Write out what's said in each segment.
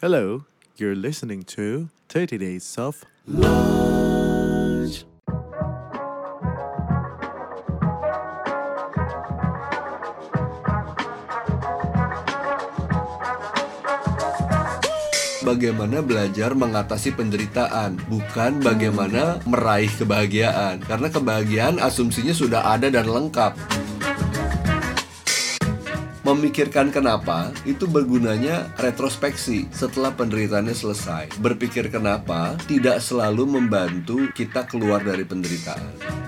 Hello, you're listening to 30 Days of Lunch. bagaimana belajar mengatasi penderitaan, bukan bagaimana meraih kebahagiaan. Karena kebahagiaan asumsinya sudah ada dan lengkap. Memikirkan kenapa itu bergunanya retrospeksi setelah penderitaannya selesai. Berpikir kenapa tidak selalu membantu kita keluar dari penderitaan.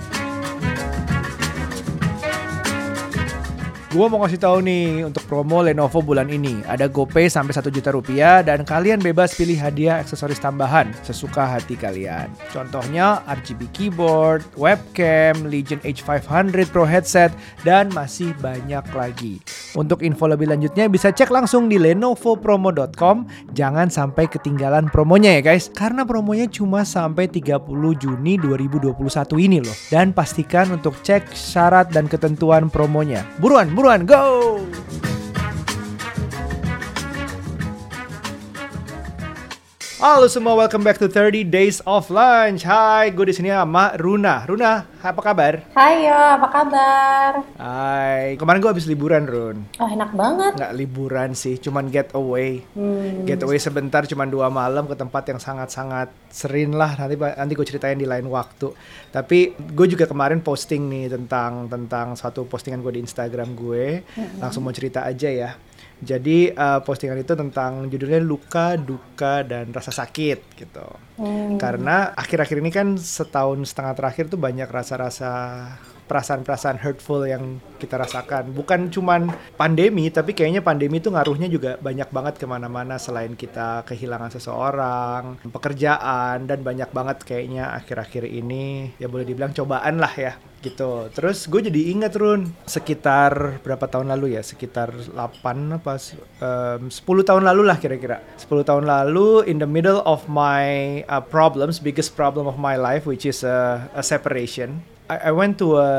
Gua mau kasih tahu nih untuk promo Lenovo bulan ini. Ada GoPay sampai 1 juta rupiah dan kalian bebas pilih hadiah aksesoris tambahan sesuka hati kalian. Contohnya RGB keyboard, webcam, Legion H500 Pro headset dan masih banyak lagi. Untuk info lebih lanjutnya bisa cek langsung di lenovopromo.com. Jangan sampai ketinggalan promonya ya guys, karena promonya cuma sampai 30 Juni 2021 ini loh. Dan pastikan untuk cek syarat dan ketentuan promonya. Buruan, buruan buruan, go! Halo semua, welcome back to 30 Days of Lunch. Hai, gue di sini sama Runa. Runa, apa kabar? Hai apa kabar? Hai, kemarin gue habis liburan, Run. Oh enak banget. Nggak liburan sih, cuman get away. Hmm. Get away sebentar, cuman dua malam ke tempat yang sangat-sangat serin lah. Nanti nanti gue ceritain di lain waktu. Tapi gue juga kemarin posting nih tentang tentang satu postingan gue di Instagram gue. Hmm. Langsung mau cerita aja ya jadi uh, postingan itu tentang judulnya luka, duka dan rasa sakit gitu. Hmm. Karena akhir-akhir ini kan setahun setengah terakhir tuh banyak pasarás a perasaan-perasaan hurtful yang kita rasakan. Bukan cuman pandemi, tapi kayaknya pandemi itu ngaruhnya juga banyak banget ke mana-mana selain kita kehilangan seseorang, pekerjaan, dan banyak banget kayaknya akhir-akhir ini ya boleh dibilang cobaan lah ya gitu. Terus gue jadi inget Run sekitar berapa tahun lalu ya? Sekitar 8 apa um, 10 tahun lalu lah kira-kira. 10 tahun lalu in the middle of my uh, problems, biggest problem of my life which is a, a separation. I, I went to a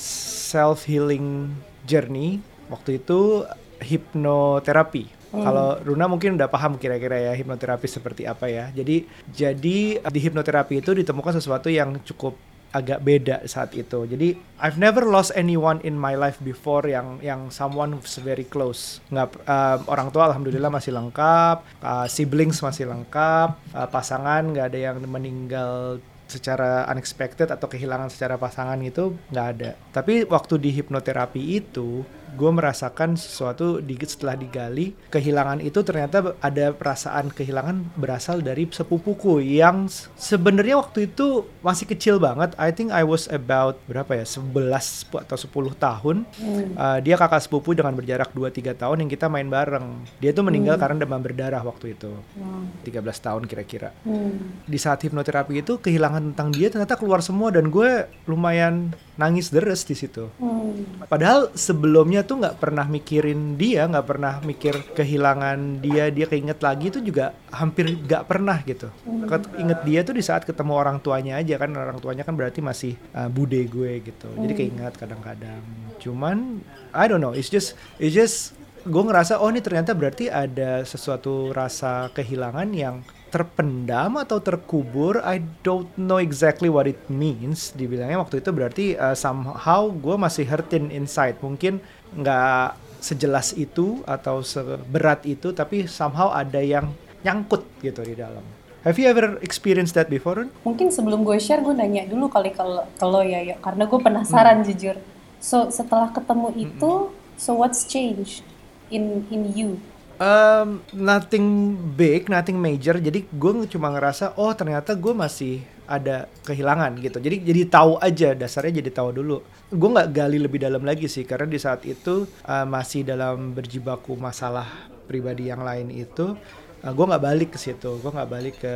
self healing journey. Waktu itu hipnoterapi. Hmm. Kalau Runa mungkin udah paham kira-kira ya hipnoterapi seperti apa ya. Jadi jadi di hipnoterapi itu ditemukan sesuatu yang cukup agak beda saat itu. Jadi I've never lost anyone in my life before yang yang someone who's very close. Nggak uh, orang tua alhamdulillah masih lengkap, uh, siblings masih lengkap, uh, pasangan nggak ada yang meninggal secara unexpected atau kehilangan secara pasangan itu nggak ada. Tapi waktu di hipnoterapi itu gue merasakan sesuatu di, setelah digali kehilangan itu ternyata ada perasaan kehilangan berasal dari sepupuku yang sebenarnya waktu itu masih kecil banget I think I was about berapa ya 11 atau 10 tahun hmm. uh, dia kakak sepupu dengan berjarak 2-3 tahun yang kita main bareng dia tuh meninggal hmm. karena demam berdarah waktu itu hmm. 13 tahun kira-kira hmm. di saat hipnoterapi itu kehilangan tentang dia ternyata keluar semua dan gue lumayan nangis deres di situ. Hmm. Padahal sebelumnya tuh nggak pernah mikirin dia, nggak pernah mikir kehilangan dia, dia keinget lagi itu juga hampir nggak pernah gitu. Hmm. Inget dia tuh di saat ketemu orang tuanya aja kan, orang tuanya kan berarti masih uh, bude gue gitu. Hmm. Jadi keinget kadang-kadang. Cuman I don't know, it's just it's just gue ngerasa oh ini ternyata berarti ada sesuatu rasa kehilangan yang terpendam atau terkubur I don't know exactly what it means dibilangnya waktu itu berarti uh, somehow gue masih hurting inside mungkin nggak sejelas itu atau seberat itu tapi somehow ada yang nyangkut gitu di dalam Have you ever experienced that before? Mungkin sebelum gue share gue nanya dulu kali ke lo ya, ya karena gue penasaran hmm. jujur. So setelah ketemu itu, hmm. so what's changed in in you? Um, nothing big, nothing major. Jadi gue cuma ngerasa, oh ternyata gue masih ada kehilangan gitu. Jadi jadi tahu aja dasarnya jadi tahu dulu. Gue nggak gali lebih dalam lagi sih karena di saat itu uh, masih dalam berjibaku masalah pribadi yang lain itu. Uh, gue nggak balik ke situ, gue nggak balik ke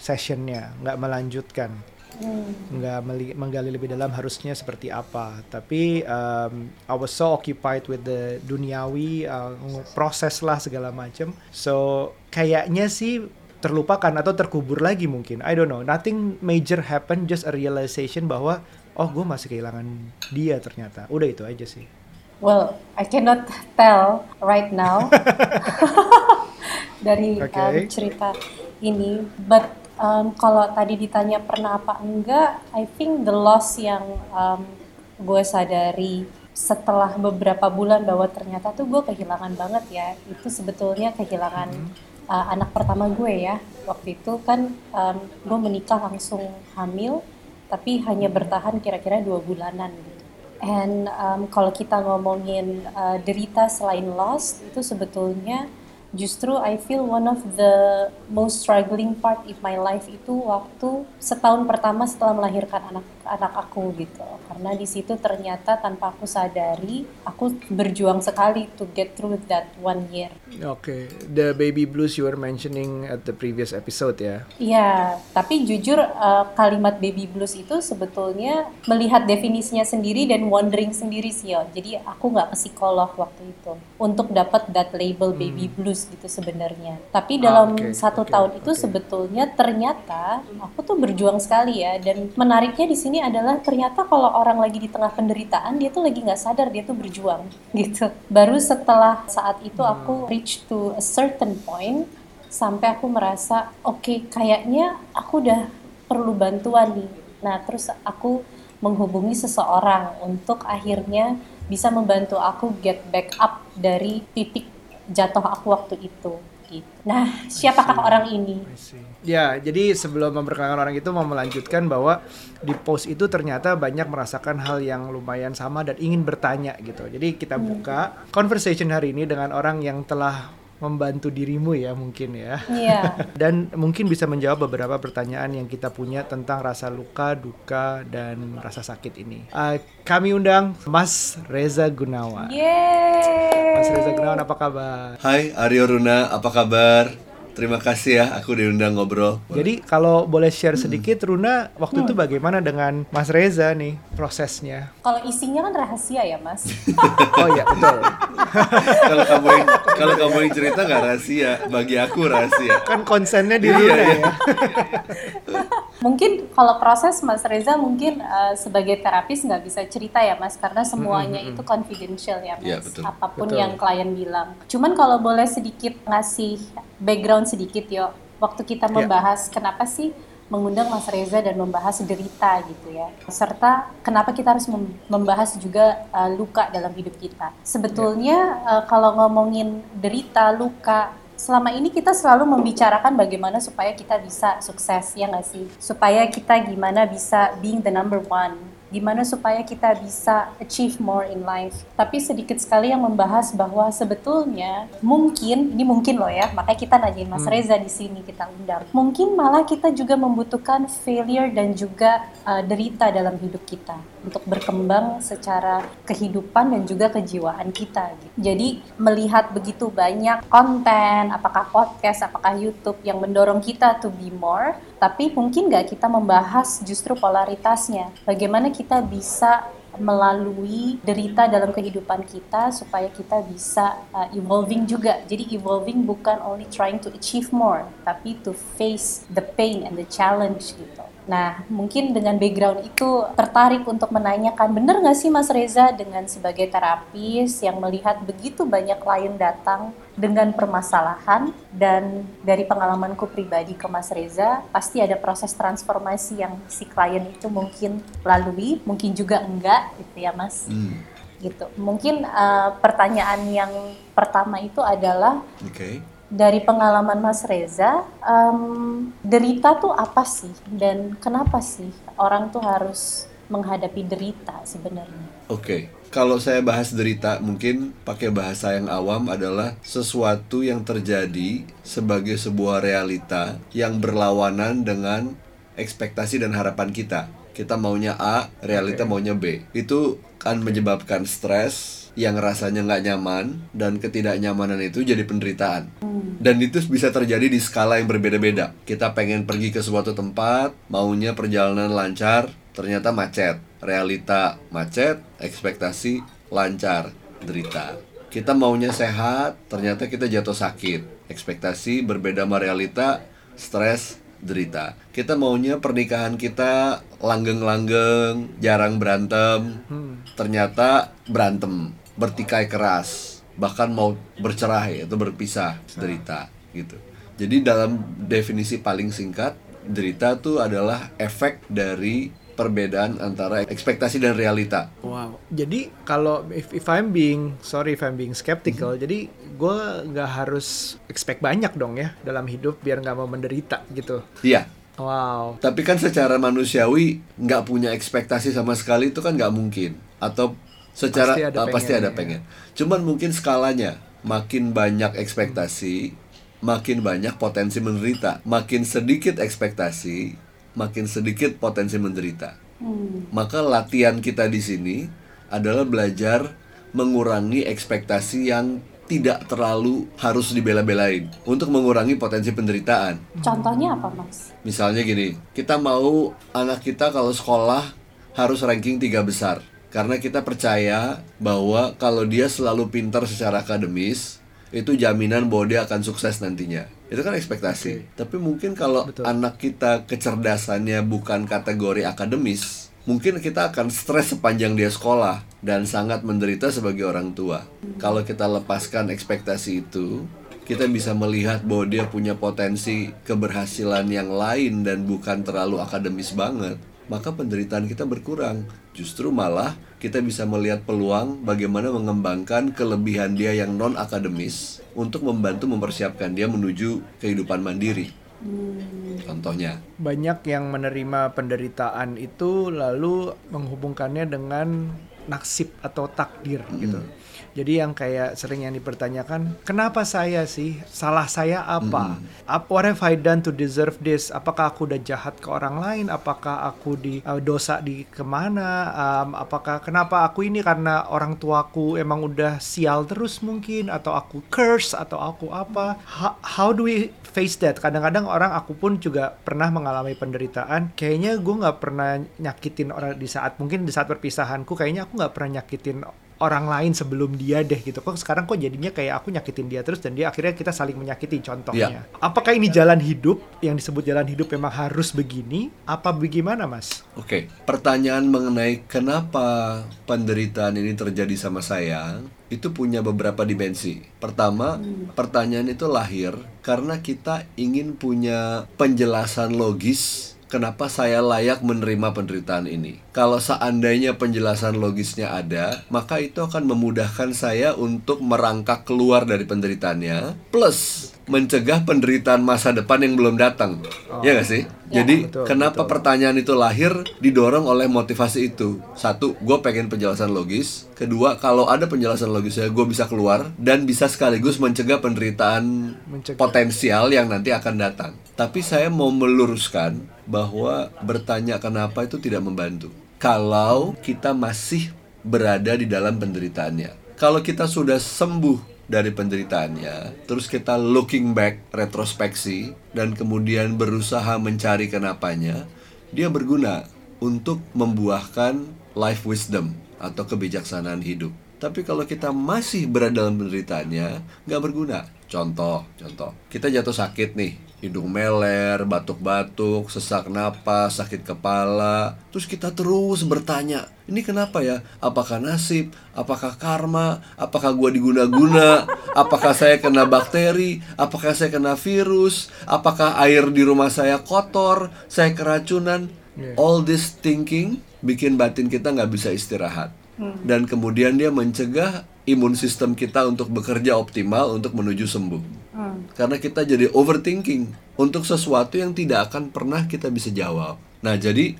sessionnya, nggak melanjutkan hmm. nggak menggali lebih dalam harusnya seperti apa tapi um, I was so occupied with the duniawi uh, proses lah segala macam so kayaknya sih terlupakan atau terkubur lagi mungkin I don't know nothing major happen just a realization bahwa oh gue masih kehilangan dia ternyata udah itu aja sih well I cannot tell right now dari Oke. um, cerita ini. But um, kalau tadi ditanya pernah apa enggak, I think the loss yang um, gue sadari setelah beberapa bulan bahwa ternyata tuh gue kehilangan banget ya. Itu sebetulnya kehilangan uh, anak pertama gue ya. Waktu itu kan um, gue menikah langsung hamil, tapi hanya bertahan kira-kira dua bulanan gitu. And um, kalau kita ngomongin uh, derita selain loss, itu sebetulnya justru I feel one of the most struggling part in my life itu waktu setahun pertama setelah melahirkan anak anak aku gitu. Karena di situ ternyata tanpa aku sadari, aku berjuang sekali to get through that one year. Oke, the baby blues you were mentioning at the previous episode ya. Iya, tapi jujur uh, kalimat baby blues itu sebetulnya melihat definisinya sendiri dan wondering sendiri sih ya. Jadi aku nggak ke psikolog waktu itu untuk dapat that label baby blues gitu sebenarnya. Tapi dalam Hmm. Ah, oke, satu oke, tahun itu oke. sebetulnya ternyata aku tuh berjuang sekali ya. Dan menariknya di sini adalah ternyata kalau orang lagi di tengah penderitaan dia tuh lagi nggak sadar dia tuh berjuang gitu. Baru setelah saat itu Hmm. aku reach to a certain point sampai aku merasa oke kayaknya aku udah perlu bantuan nih. Nah terus aku menghubungi seseorang untuk akhirnya bisa membantu aku get back up dari titik jatuh aku waktu itu. Gitu. Nah siapakah orang ini? Ya, jadi sebelum memperkenalkan orang itu mau melanjutkan bahwa di post itu ternyata banyak merasakan hal yang lumayan sama dan ingin bertanya gitu. Jadi kita buka conversation hari ini dengan orang yang telah membantu dirimu ya mungkin ya. Iya. Dan mungkin bisa menjawab beberapa pertanyaan yang kita punya tentang rasa luka, duka, dan rasa sakit ini. Uh, kami undang Mas Reza Gunawan. Mas Reza Yeay. Gunawan apa kabar? Hai Aryo Runa, apa kabar? Terima kasih ya, aku diundang ngobrol. Jadi kalau boleh share sedikit Runa waktu itu bagaimana dengan Mas Reza nih prosesnya? Kalau isinya kan rahasia ya mas. Oh iya betul. kalau kamu yang kalau kamu yang cerita nggak rahasia, bagi aku rahasia. Kan konsennya di Iya, Runa iya. ya. Mungkin kalau proses Mas Reza mungkin eh, sebagai terapis nggak bisa cerita ya Mas karena semuanya itu confidential ya Mas. Iya, betul. Apa pun Betul. yang klien bilang. Cuman kalau boleh sedikit ngasih background sedikit yo. Waktu kita Iya. membahas kenapa sih mengundang Mas Reza dan membahas derita gitu ya. Serta kenapa kita harus mem- membahas juga eh, luka dalam hidup kita. Sebetulnya eh, kalau ngomongin derita, luka, selama ini kita selalu membicarakan bagaimana supaya kita bisa sukses ya nggak sih supaya kita gimana bisa being the number one gimana supaya kita bisa achieve more in life. Tapi sedikit sekali yang membahas bahwa sebetulnya mungkin ini mungkin loh ya makanya kita nanyain Mas Reza di sini kita undang. Mungkin malah kita juga membutuhkan failure dan juga uh, derita dalam hidup kita untuk berkembang secara kehidupan dan juga kejiwaan kita gitu. jadi melihat begitu banyak konten apakah podcast apakah YouTube yang mendorong kita to be more tapi mungkin nggak kita membahas justru polaritasnya. Bagaimana kita bisa melalui derita dalam kehidupan kita supaya kita bisa uh, evolving juga. Jadi evolving bukan only trying to achieve more, tapi to face the pain and the challenge gitu. Nah, mungkin dengan background itu tertarik untuk menanyakan, benar nggak sih Mas Reza dengan sebagai terapis yang melihat begitu banyak klien datang dengan permasalahan dan dari pengalamanku pribadi ke Mas Reza pasti ada proses transformasi yang si klien itu mungkin lalui, mungkin juga enggak gitu ya Mas. Hmm, Gitu. Mungkin eh, pertanyaan yang pertama itu adalah Oke. Dari pengalaman Mas Reza, em, derita tuh apa sih dan kenapa sih orang tuh harus menghadapi derita sebenarnya? Oke, kalau saya bahas derita, mungkin pakai bahasa yang awam adalah sesuatu yang terjadi sebagai sebuah realita yang berlawanan dengan ekspektasi dan harapan kita. Kita maunya A, realita maunya B. Itu kan menyebabkan stres yang rasanya nggak nyaman dan ketidaknyamanan itu jadi penderitaan. Dan itu bisa terjadi di skala yang berbeda-beda. Kita pengen pergi ke suatu tempat, maunya perjalanan lancar, ternyata macet. Realita macet, ekspektasi lancar, derita. Kita maunya sehat, ternyata kita jatuh sakit. Ekspektasi berbeda sama realita, stres, derita. Kita maunya pernikahan kita langgeng-langgeng, jarang berantem. Ternyata berantem, bertikai keras, bahkan mau bercerai atau berpisah, derita. gitu. Jadi dalam definisi paling singkat, derita tuh adalah efek dari perbedaan antara ekspektasi dan realita. Wow. Jadi kalau if, if I'm being sorry if I'm being skeptical, Mhm. jadi gue nggak harus expect banyak dong ya dalam hidup biar nggak mau menderita gitu. Iya, Wow. tapi kan secara manusiawi nggak punya ekspektasi sama sekali itu kan nggak mungkin. Atau secara Pasti ada ah, pasti pengen, ada ya. pengen. Cuman mungkin skalanya makin banyak ekspektasi, makin banyak potensi menderita. Makin sedikit ekspektasi, makin sedikit potensi menderita. Hmm. Maka latihan kita di sini adalah belajar mengurangi ekspektasi yang tidak terlalu harus dibela-belain untuk mengurangi potensi penderitaan. Contohnya apa, Mas? Misalnya gini, kita mau anak kita kalau sekolah harus ranking tiga besar karena kita percaya bahwa kalau dia selalu pintar secara akademis itu jaminan bahwa dia akan sukses nantinya. Itu kan ekspektasi. Tapi mungkin kalau Betul. anak kita kecerdasannya bukan kategori akademis, mungkin kita akan stres sepanjang dia sekolah dan sangat menderita sebagai orang tua. Kalau kita lepaskan ekspektasi itu, kita bisa melihat bahwa dia punya potensi keberhasilan yang lain dan bukan terlalu akademis banget, maka penderitaan kita berkurang. Justru malah kita bisa melihat peluang bagaimana mengembangkan kelebihan dia yang non akademis untuk membantu mempersiapkan dia menuju kehidupan mandiri. Contohnya, Banyak yang menerima penderitaan itu lalu menghubungkannya dengan nasib atau takdir gitu. Jadi yang kayak sering yang dipertanyakan, kenapa saya sih? Salah saya apa? Apa what have I done to deserve this? Apakah aku udah jahat ke orang lain? Apakah aku di uh, dosa di ke mana? Um, apakah kenapa aku ini karena orang tuaku emang udah sial terus mungkin? Atau aku curse? Atau aku apa? How, how do we face that? Kadang-kadang orang aku pun juga pernah mengalami penderitaan. Kayaknya gue nggak pernah nyakitin orang di saat mungkin di saat perpisahanku. Kayaknya aku nggak pernah nyakitin orang lain sebelum dia deh gitu. Kok sekarang kok jadinya kayak aku nyakitin dia terus dan dia akhirnya kita saling menyakiti contohnya. Apakah ini jalan hidup yang disebut jalan hidup memang harus begini? Apa bagaimana mas? Oke, pertanyaan mengenai kenapa penderitaan ini terjadi sama saya itu punya beberapa dimensi. Pertama, pertanyaan itu lahir karena kita ingin punya penjelasan logis kenapa saya layak menerima penderitaan ini. Kalau seandainya penjelasan logisnya ada, maka itu akan memudahkan saya untuk merangkak keluar dari penderitaannya, plus mencegah penderitaan masa depan yang belum datang. Ya nggak sih? Ya. Jadi Betul, kenapa betul. pertanyaan itu lahir didorong oleh motivasi itu? Satu, gue pengen penjelasan logis. Kedua, kalau ada penjelasan logisnya, gue bisa keluar dan bisa sekaligus mencegah penderitaan Mencegah. potensial yang nanti akan datang. Tapi saya mau meluruskan bahwa bertanya kenapa itu tidak membantu. Kalau kita masih berada di dalam penderitaannya. Kalau kita sudah sembuh dari penderitaannya, terus kita looking back, retrospeksi, dan kemudian berusaha mencari kenapanya, dia berguna untuk membuahkan life wisdom atau kebijaksanaan hidup. Tapi kalau kita masih berada dalam penderitaannya, nggak berguna. Contoh, contoh, kita jatuh sakit nih, hidung meler, batuk-batuk, sesak napas, sakit kepala, terus kita terus bertanya, ini kenapa ya? Apakah nasib? Apakah karma? Apakah gua diguna-guna? Apakah saya kena bakteri? Apakah saya kena virus? Apakah air di rumah saya kotor? Saya keracunan? All this thinking bikin batin kita nggak bisa istirahat dan kemudian dia mencegah imun sistem kita untuk bekerja optimal untuk menuju sembuh. Karena kita jadi overthinking untuk sesuatu yang tidak akan pernah kita bisa jawab. Nah, jadi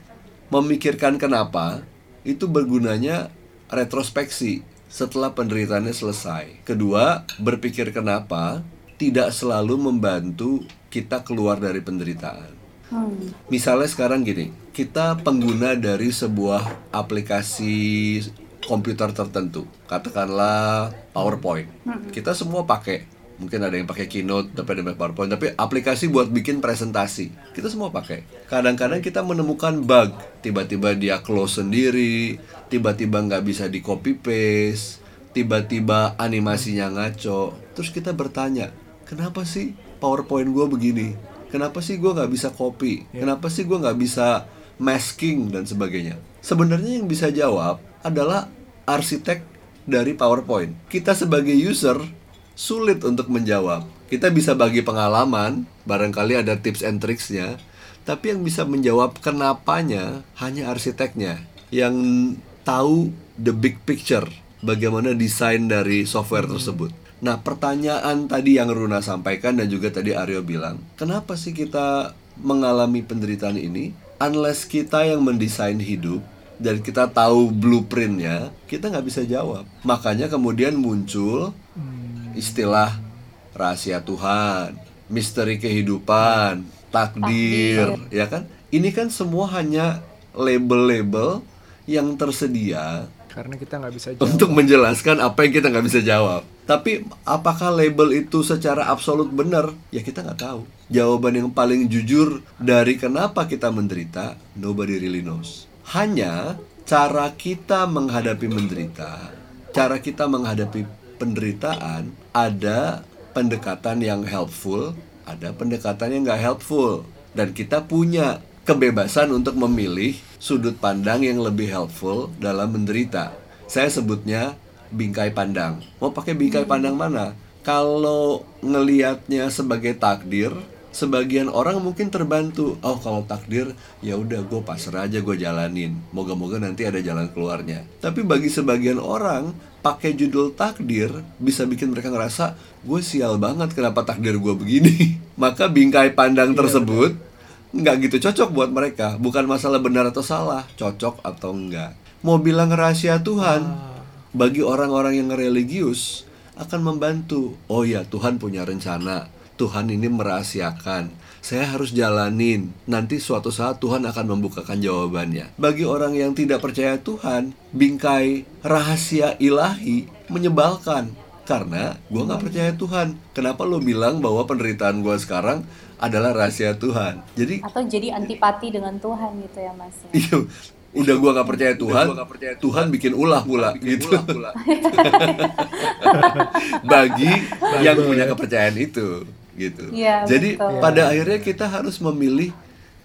memikirkan kenapa itu bergunanya retrospeksi setelah penderitaannya selesai. Kedua, berpikir kenapa tidak selalu membantu kita keluar dari penderitaan. Misalnya sekarang gini, kita pengguna dari sebuah aplikasi komputer tertentu, katakanlah PowerPoint. Kita semua pakai. Mungkin ada yang pakai Keynote, tapi ada yang pakai PowerPoint, tapi aplikasi buat bikin presentasi. Kita semua pakai. Kadang-kadang kita menemukan bug, tiba-tiba dia close sendiri, tiba-tiba nggak bisa di copy paste, tiba-tiba animasinya ngaco. Terus kita bertanya, kenapa sih PowerPoint gue begini? Kenapa sih gue nggak bisa copy? Kenapa sih gue nggak bisa masking dan sebagainya? Sebenarnya yang bisa jawab adalah arsitek dari PowerPoint. Kita sebagai user sulit untuk menjawab. Kita bisa bagi pengalaman, barangkali ada tips and tricksnya, tapi yang bisa menjawab kenapanya hanya arsiteknya yang tahu the big picture, bagaimana desain dari software tersebut. Nah, pertanyaan tadi yang Runa sampaikan dan juga tadi Aryo bilang, kenapa sih kita mengalami penderitaan ini? Unless kita yang mendesain hidup dan kita tahu blueprintnya, kita nggak bisa jawab. Makanya kemudian muncul istilah rahasia Tuhan, misteri kehidupan, takdir, ya kan? Ini kan semua hanya label-label yang tersedia Karena kita nggak bisa jawab. untuk menjelaskan apa yang kita nggak bisa jawab. Tapi apakah label itu secara absolut benar? Ya kita nggak tahu. Jawaban yang paling jujur dari kenapa kita menderita, nobody really knows. Hanya cara kita menghadapi menderita, cara kita menghadapi penderitaan, ada pendekatan yang helpful, ada pendekatan yang nggak helpful. Dan kita punya kebebasan untuk memilih sudut pandang yang lebih helpful dalam menderita. Saya sebutnya bingkai pandang. Mau pakai bingkai pandang mana? Kalau ngelihatnya sebagai takdir, sebagian orang mungkin terbantu. Oh, kalau takdir, ya udah gue pasrah aja gue jalanin. Moga-moga nanti ada jalan keluarnya. Tapi bagi sebagian orang, pakai judul takdir bisa bikin mereka ngerasa gue sial banget kenapa takdir gue begini. Maka bingkai pandang tersebut nggak gitu cocok buat mereka. Bukan masalah benar atau salah, cocok atau enggak. Mau bilang rahasia Tuhan, bagi orang-orang yang religius akan membantu. Oh ya, Tuhan punya rencana. Tuhan ini merahasiakan. Saya harus jalanin. Nanti suatu saat Tuhan akan membukakan jawabannya. Bagi orang yang tidak percaya Tuhan, bingkai rahasia ilahi menyebalkan. Karena gue nggak percaya Tuhan. Kenapa lo bilang bahwa penderitaan gue sekarang adalah rahasia Tuhan? Jadi Atau jadi antipati dengan Tuhan gitu ya Mas. ya? Iya, udah gua nggak percaya Tuhan, Tuhan bikin ulah pula gitu. Bagi yang punya kepercayaan itu, gitu. Iya, Jadi betul. pada akhirnya kita harus memilih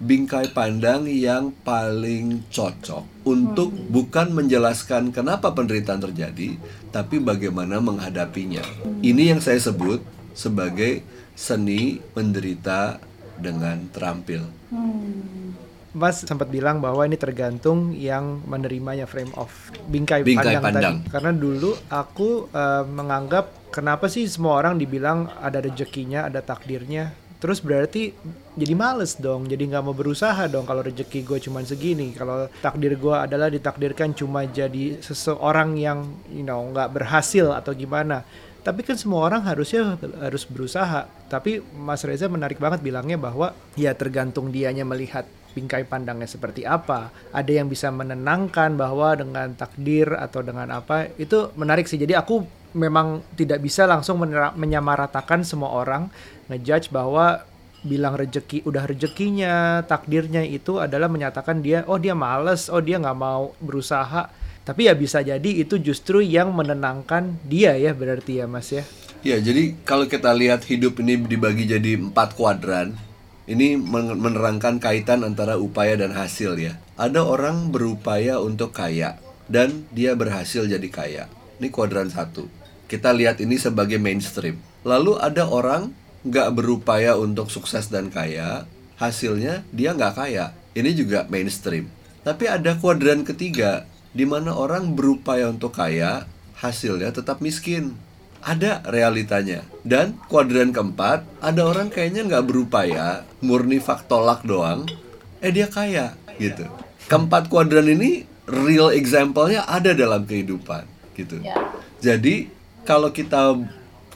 bingkai pandang yang paling cocok untuk bukan menjelaskan kenapa penderitaan terjadi, tapi bagaimana menghadapinya. Ini yang saya sebut sebagai seni menderita dengan terampil. Hmm. Mas sempat bilang bahwa ini tergantung yang menerimanya frame of bingkai, Bingkai pandang, pandang. tadi. Karena dulu aku eh, menganggap kenapa sih semua orang dibilang ada rezekinya, ada takdirnya. Terus berarti jadi males dong, jadi nggak mau berusaha dong kalau rezeki gue cuma segini. Kalau takdir gue adalah ditakdirkan cuma jadi seseorang yang you know nggak berhasil atau gimana. Tapi kan semua orang harusnya harus berusaha. Tapi Mas Reza menarik banget bilangnya bahwa ya tergantung dianya melihat bingkai pandangnya seperti apa. Ada yang bisa menenangkan bahwa dengan takdir atau dengan apa itu menarik sih. Jadi aku memang tidak bisa langsung menyamaratakan semua orang ngejudge bahwa bilang rejeki udah rejekinya takdirnya itu adalah menyatakan dia oh dia males oh dia nggak mau berusaha tapi ya bisa jadi itu justru yang menenangkan dia ya berarti ya mas ya Ya, jadi kalau kita lihat hidup ini dibagi jadi empat kuadran, ini men- menerangkan kaitan antara upaya dan hasil ya. Ada orang berupaya untuk kaya dan dia berhasil jadi kaya. Ini kuadran satu. Kita lihat ini sebagai mainstream. Lalu ada orang nggak berupaya untuk sukses dan kaya, hasilnya dia nggak kaya. Ini juga mainstream. Tapi ada kuadran ketiga, di mana orang berupaya untuk kaya, hasilnya tetap miskin ada realitanya. Dan kuadran keempat ada orang kayaknya nggak berupaya murni faktolak doang eh dia kaya gitu. Keempat kuadran ini real example-nya ada dalam kehidupan gitu. Ya. jadi kalau kita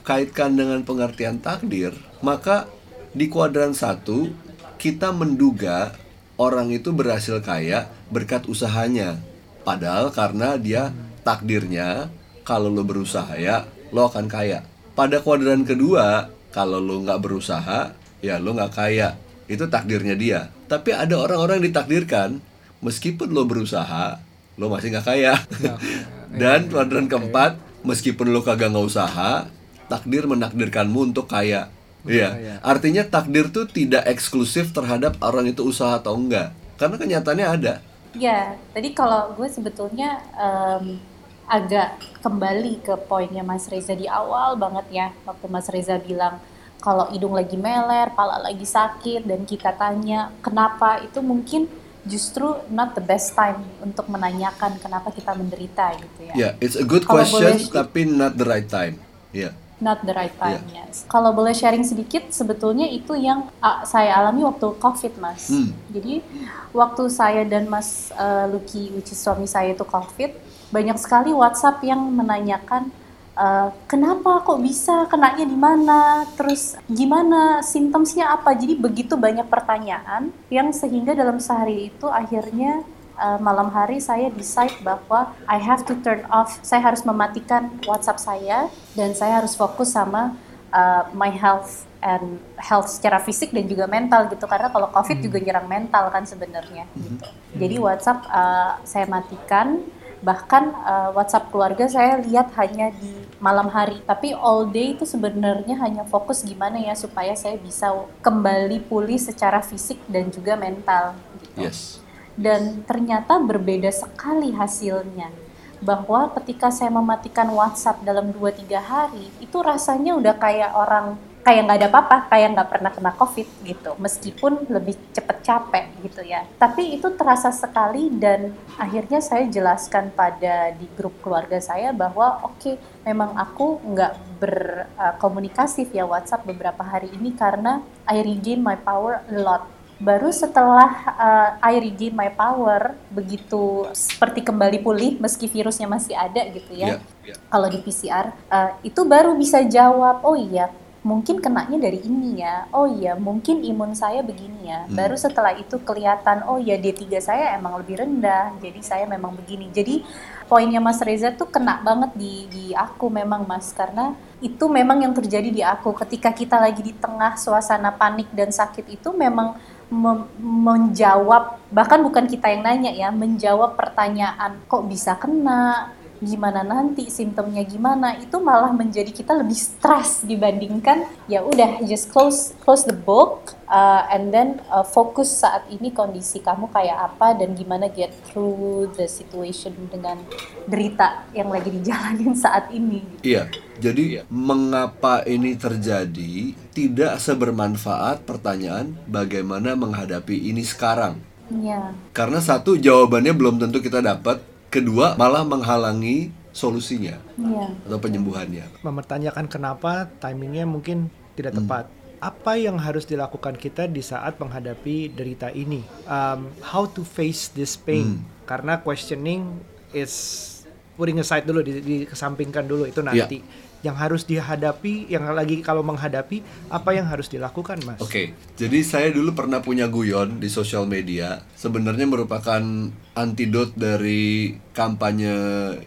kaitkan dengan pengertian takdir maka di kuadran satu kita menduga orang itu berhasil kaya berkat usahanya. Padahal karena dia takdirnya kalau lo berusaha ya lo akan kaya. Pada kuadran kedua, kalau lo nggak berusaha, ya lo nggak kaya. Itu takdirnya dia. Tapi ada orang-orang yang ditakdirkan, meskipun lo berusaha, lo masih nggak kaya. Dan kuadran keempat, meskipun lo kagak nggak usaha, takdir menakdirkanmu untuk kaya. Iya, artinya takdir tuh tidak eksklusif terhadap orang itu usaha atau enggak. Karena kenyataannya ada. Ya, tadi kalau gue sebetulnya em, agak kembali ke poinnya Mas Reza di awal banget ya, waktu Mas Reza bilang kalau hidung lagi meler, pala lagi sakit dan kita tanya kenapa itu mungkin justru not the best time untuk menanyakan kenapa kita menderita gitu ya. Yeah, it's a good Kalau question boleh- tapi not the right time. Yeah. Not the right time, Iya. yes. Kalau boleh sharing sedikit, sebetulnya itu yang ah, saya alami waktu COVID, Mas. Hmm. Jadi waktu saya dan Mas eh, Lucky, which is suami saya itu COVID, banyak sekali WhatsApp yang menanyakan eh, kenapa kok bisa kenanya di mana, terus gimana simptomsnya apa. Jadi begitu banyak pertanyaan yang sehingga dalam sehari itu akhirnya uh, malam hari saya decide bahwa I have to turn off, saya harus mematikan WhatsApp saya dan saya harus fokus sama uh, my health and health secara fisik dan juga mental gitu. Karena kalau COVID juga nyerang mental kan sebenarnya gitu. Jadi WhatsApp uh, saya matikan bahkan uh, WhatsApp keluarga saya lihat hanya di malam hari. Tapi all day itu sebenarnya hanya fokus gimana ya supaya saya bisa kembali pulih secara fisik dan juga mental gitu. Yes. dan ternyata berbeda sekali hasilnya. Bahwa ketika saya mematikan WhatsApp dalam 2-3 hari itu rasanya udah kayak orang kayak nggak ada apa-apa kayak nggak pernah kena COVID gitu. Meskipun lebih cepet capek gitu ya. Tapi itu terasa sekali dan akhirnya saya jelaskan pada di grup keluarga saya bahwa oke memang aku nggak berkomunikasi via WhatsApp beberapa hari ini karena I regain my power a lot. Baru setelah uh, I regain my power begitu seperti kembali pulih meski virusnya masih ada gitu ya Yeah, yeah. kalau di PCR uh, itu baru bisa jawab oh iya mungkin kenanya dari ini ya. Oh iya mungkin imun saya begini ya. Hmm. baru setelah itu kelihatan oh ya D3 saya emang lebih rendah jadi saya memang begini. Jadi poinnya Mas Reza tuh kena banget di di aku memang Mas. Karena itu memang yang terjadi di aku. Ketika kita lagi di tengah suasana panik dan sakit itu memang mem- menjawab bahkan bukan kita yang nanya ya menjawab pertanyaan kok bisa kena gimana nanti simptomnya gimana itu malah menjadi kita lebih stres dibandingkan ya udah just close close the book uh, and then uh, fokus saat ini kondisi kamu kayak apa dan gimana get through the situation dengan derita yang lagi dijalanin saat ini gitu. Iya, jadi mengapa ini terjadi tidak sebermanfaat pertanyaan bagaimana menghadapi ini sekarang. Iya. Karena satu jawabannya belum tentu kita dapat, kedua malah menghalangi solusinya Iya. atau penyembuhannya. mempertanyakan kenapa timingnya mungkin tidak tepat. Apa yang harus dilakukan kita di saat menghadapi derita ini? Um, how to face this pain? Karena questioning is putting aside dulu, di, dikesampingkan dulu itu nanti. Yang harus dihadapi, yang lagi kalau menghadapi, apa yang harus dilakukan, mas? Oke, jadi saya dulu pernah punya guyon di sosial media. Sebenarnya merupakan antidot dari kampanye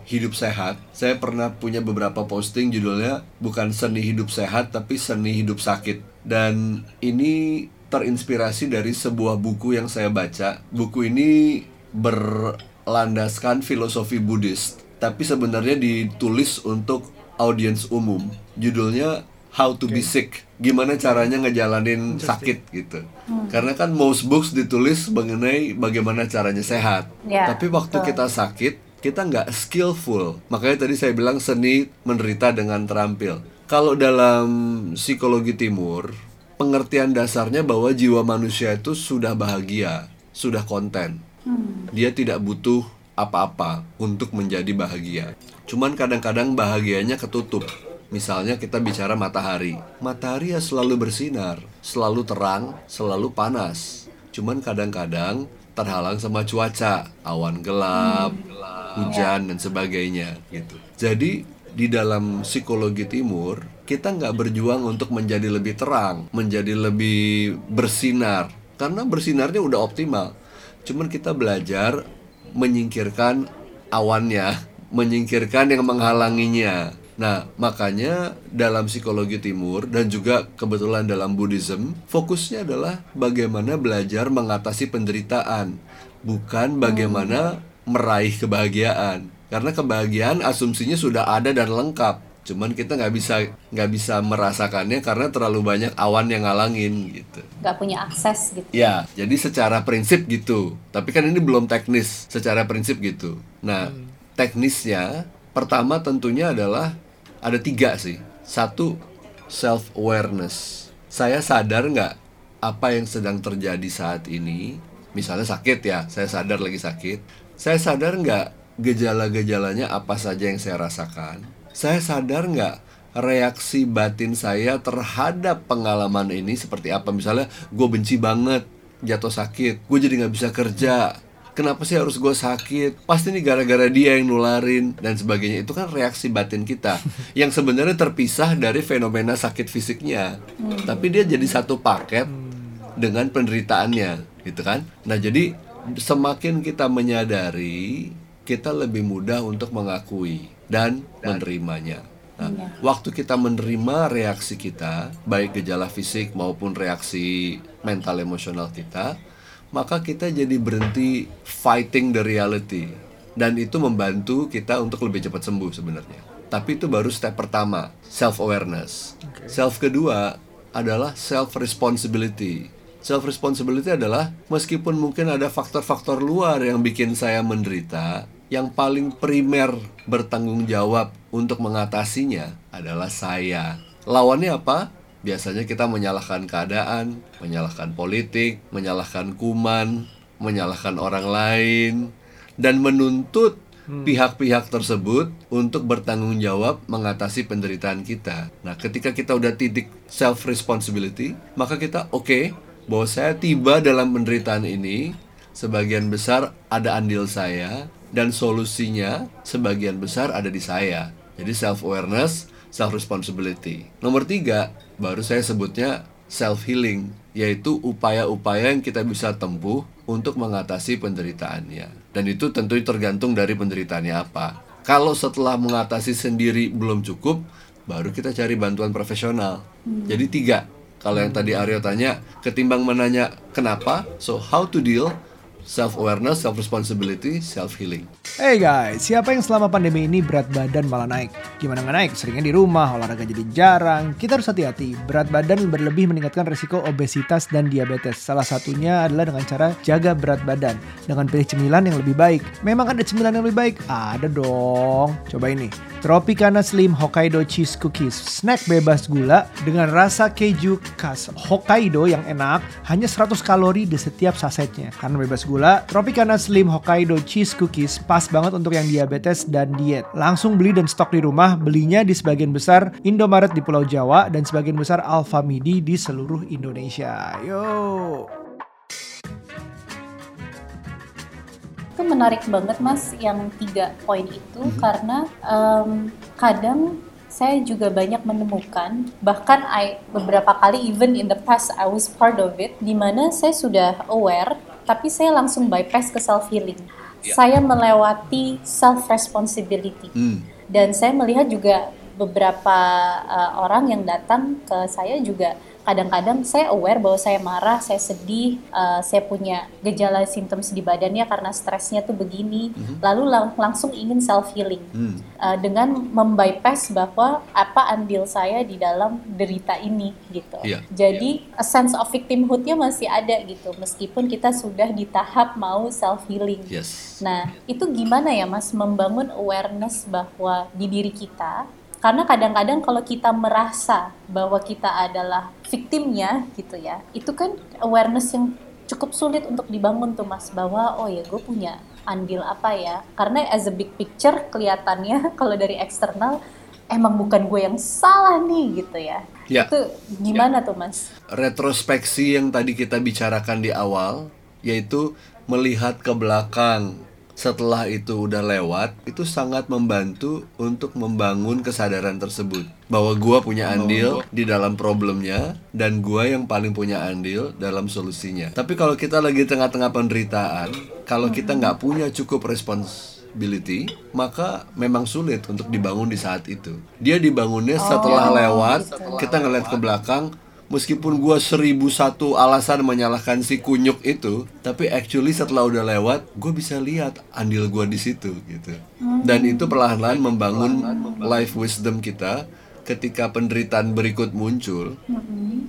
hidup sehat. Saya pernah punya beberapa posting judulnya bukan seni hidup sehat tapi seni hidup sakit. Dan ini terinspirasi dari sebuah buku yang saya baca. Buku ini berlandaskan filosofi Buddhis, tapi sebenarnya ditulis untuk audiens umum. Judulnya How to be sick. Gimana caranya ngejalanin sakit gitu. Karena kan most books ditulis mengenai bagaimana caranya sehat. Ya, Tapi waktu betul. kita sakit, kita nggak skillful. Makanya tadi saya bilang seni menderita dengan terampil. Kalau dalam psikologi timur, pengertian dasarnya bahwa jiwa manusia itu sudah bahagia, sudah konten. Dia tidak butuh apa-apa untuk menjadi bahagia. Cuman kadang-kadang bahagianya ketutup. Misalnya kita bicara matahari. Matahari ya selalu bersinar, selalu terang, selalu panas. Cuman kadang-kadang terhalang sama cuaca, awan gelap, hujan dan sebagainya gitu. Jadi di dalam psikologi timur kita nggak berjuang untuk menjadi lebih terang, menjadi lebih bersinar karena bersinarnya udah optimal. Cuman kita belajar menyingkirkan awannya, menyingkirkan yang menghalanginya. Nah, makanya dalam psikologi timur dan juga kebetulan dalam Buddhism, fokusnya adalah bagaimana belajar mengatasi penderitaan, bukan bagaimana meraih kebahagiaan. Karena kebahagiaan asumsinya sudah ada dan lengkap. Cuman kita nggak bisa nggak bisa merasakannya karena terlalu banyak awan yang ngalangin gitu. nggak punya akses gitu Ya, jadi secara prinsip gitu. Tapi kan ini belum teknis, secara prinsip gitu. Nah, teknisnya pertama tentunya adalah ada tiga sih. Satu, self awareness. Saya sadar nggak apa yang sedang terjadi saat ini? Misalnya sakit ya, saya sadar lagi sakit. Saya sadar nggak gejala-gejalanya apa saja yang saya rasakan? Saya sadar nggak reaksi batin saya terhadap pengalaman ini seperti apa? Misalnya gue benci banget jatuh sakit, gue jadi nggak bisa kerja, kenapa sih harus gue sakit? Pasti nih gara-gara dia yang nularin dan sebagainya. Itu kan reaksi batin kita yang sebenarnya terpisah dari fenomena sakit fisiknya. Tapi dia jadi satu paket dengan penderitaannya gitu kan? Nah jadi semakin kita menyadari kita lebih mudah untuk mengakui dan menerimanya Nah, Iya. waktu kita menerima reaksi kita, baik gejala fisik maupun reaksi mental emosional kita, maka kita jadi berhenti fighting the reality. Dan itu membantu kita untuk lebih cepat sembuh sebenarnya. Tapi itu baru step pertama, self awareness. Self kedua adalah self responsibility. Self responsibility adalah meskipun mungkin ada faktor-faktor luar yang bikin saya menderita, yang paling primer bertanggung jawab untuk mengatasinya adalah saya. Lawannya apa? Biasanya kita menyalahkan keadaan, menyalahkan politik, menyalahkan kuman, menyalahkan orang lain, dan menuntut pihak-pihak tersebut untuk bertanggung jawab mengatasi penderitaan kita. Nah, ketika kita udah titik self responsibility, maka kita oke bahwa saya tiba dalam penderitaan ini, sebagian besar ada andil saya dan solusinya sebagian besar ada di saya. Jadi self awareness, self responsibility. Nomor tiga, baru saya sebutnya self healing, yaitu upaya-upaya yang kita bisa tempuh untuk mengatasi penderitaannya. Dan itu tentu tergantung dari penderitaannya apa. Kalau setelah mengatasi sendiri belum cukup, baru kita cari bantuan profesional. Jadi tiga. Kalau yang tadi Aryo tanya, ketimbang menanya kenapa, so how to deal, self awareness, self responsibility, self healing. Hey guys, siapa yang selama pandemi ini berat badan malah naik? Gimana nggak naik? Seringnya di rumah, olahraga jadi jarang. Kita harus hati-hati. Berat badan berlebih meningkatkan risiko obesitas dan diabetes. Salah satunya adalah dengan cara jaga berat badan. Dengan pilih cemilan yang lebih baik. Memang ada cemilan yang lebih baik? Ada dong. Coba ini. Tropicana Slim Hokkaido Cheese Cookies. Snack bebas gula dengan rasa keju khas Hokkaido yang enak. Hanya 100 kalori di setiap sasetnya. Karena bebas gula, Tropicana Slim Hokkaido Cheese Cookies pas banget untuk yang diabetes dan diet. Langsung beli dan stok di rumah, belinya di sebagian besar Indomaret di Pulau Jawa dan sebagian besar Alfamidi di seluruh Indonesia. Yo. itu menarik banget mas yang tiga poin itu karena em, kadang saya juga banyak menemukan bahkan I beberapa kali even in the past I was part of it di mana saya sudah aware tapi saya langsung bypass ke self healing saya melewati self responsibility Hmm. dan saya melihat juga beberapa uh, orang yang datang ke saya juga kadang-kadang saya aware bahwa saya marah, saya sedih, uh, saya punya gejala symptoms di badannya karena stresnya tuh begini, lalu lang- langsung ingin self healing Hmm. dengan membypass bahwa apa andil saya di dalam derita ini gitu. Iya. Jadi a sense of victimhood-nya masih ada gitu meskipun kita sudah di tahap mau self healing. Yes. Nah, itu gimana ya Mas membangun awareness bahwa di diri kita karena kadang-kadang kalau kita merasa bahwa kita adalah victimnya gitu ya, itu kan awareness yang cukup sulit untuk dibangun tuh Mas bahwa oh ya gue punya andil apa ya. Karena as a big picture kelihatannya kalau dari eksternal emang bukan gue yang salah nih gitu ya. Ya. Itu gimana tuh Mas? retrospeksi yang tadi kita bicarakan di awal yaitu melihat ke belakang setelah itu udah lewat itu sangat membantu untuk membangun kesadaran tersebut. Bahwa gua punya andil di dalam problemnya dan gua yang paling punya andil dalam solusinya. Tapi kalau kita lagi tengah-tengah penderitaan kalau kita nggak punya cukup responsibility maka memang sulit untuk dibangun di saat itu. Dia dibangunnya setelah lewat kita ngeliat ke belakang meskipun gua seribu satu alasan menyalahkan si kunyuk itu tapi actually setelah udah lewat gue bisa lihat andil gua di situ gitu. Dan itu perlahan-lahan membangun life wisdom kita ketika penderitaan berikut muncul.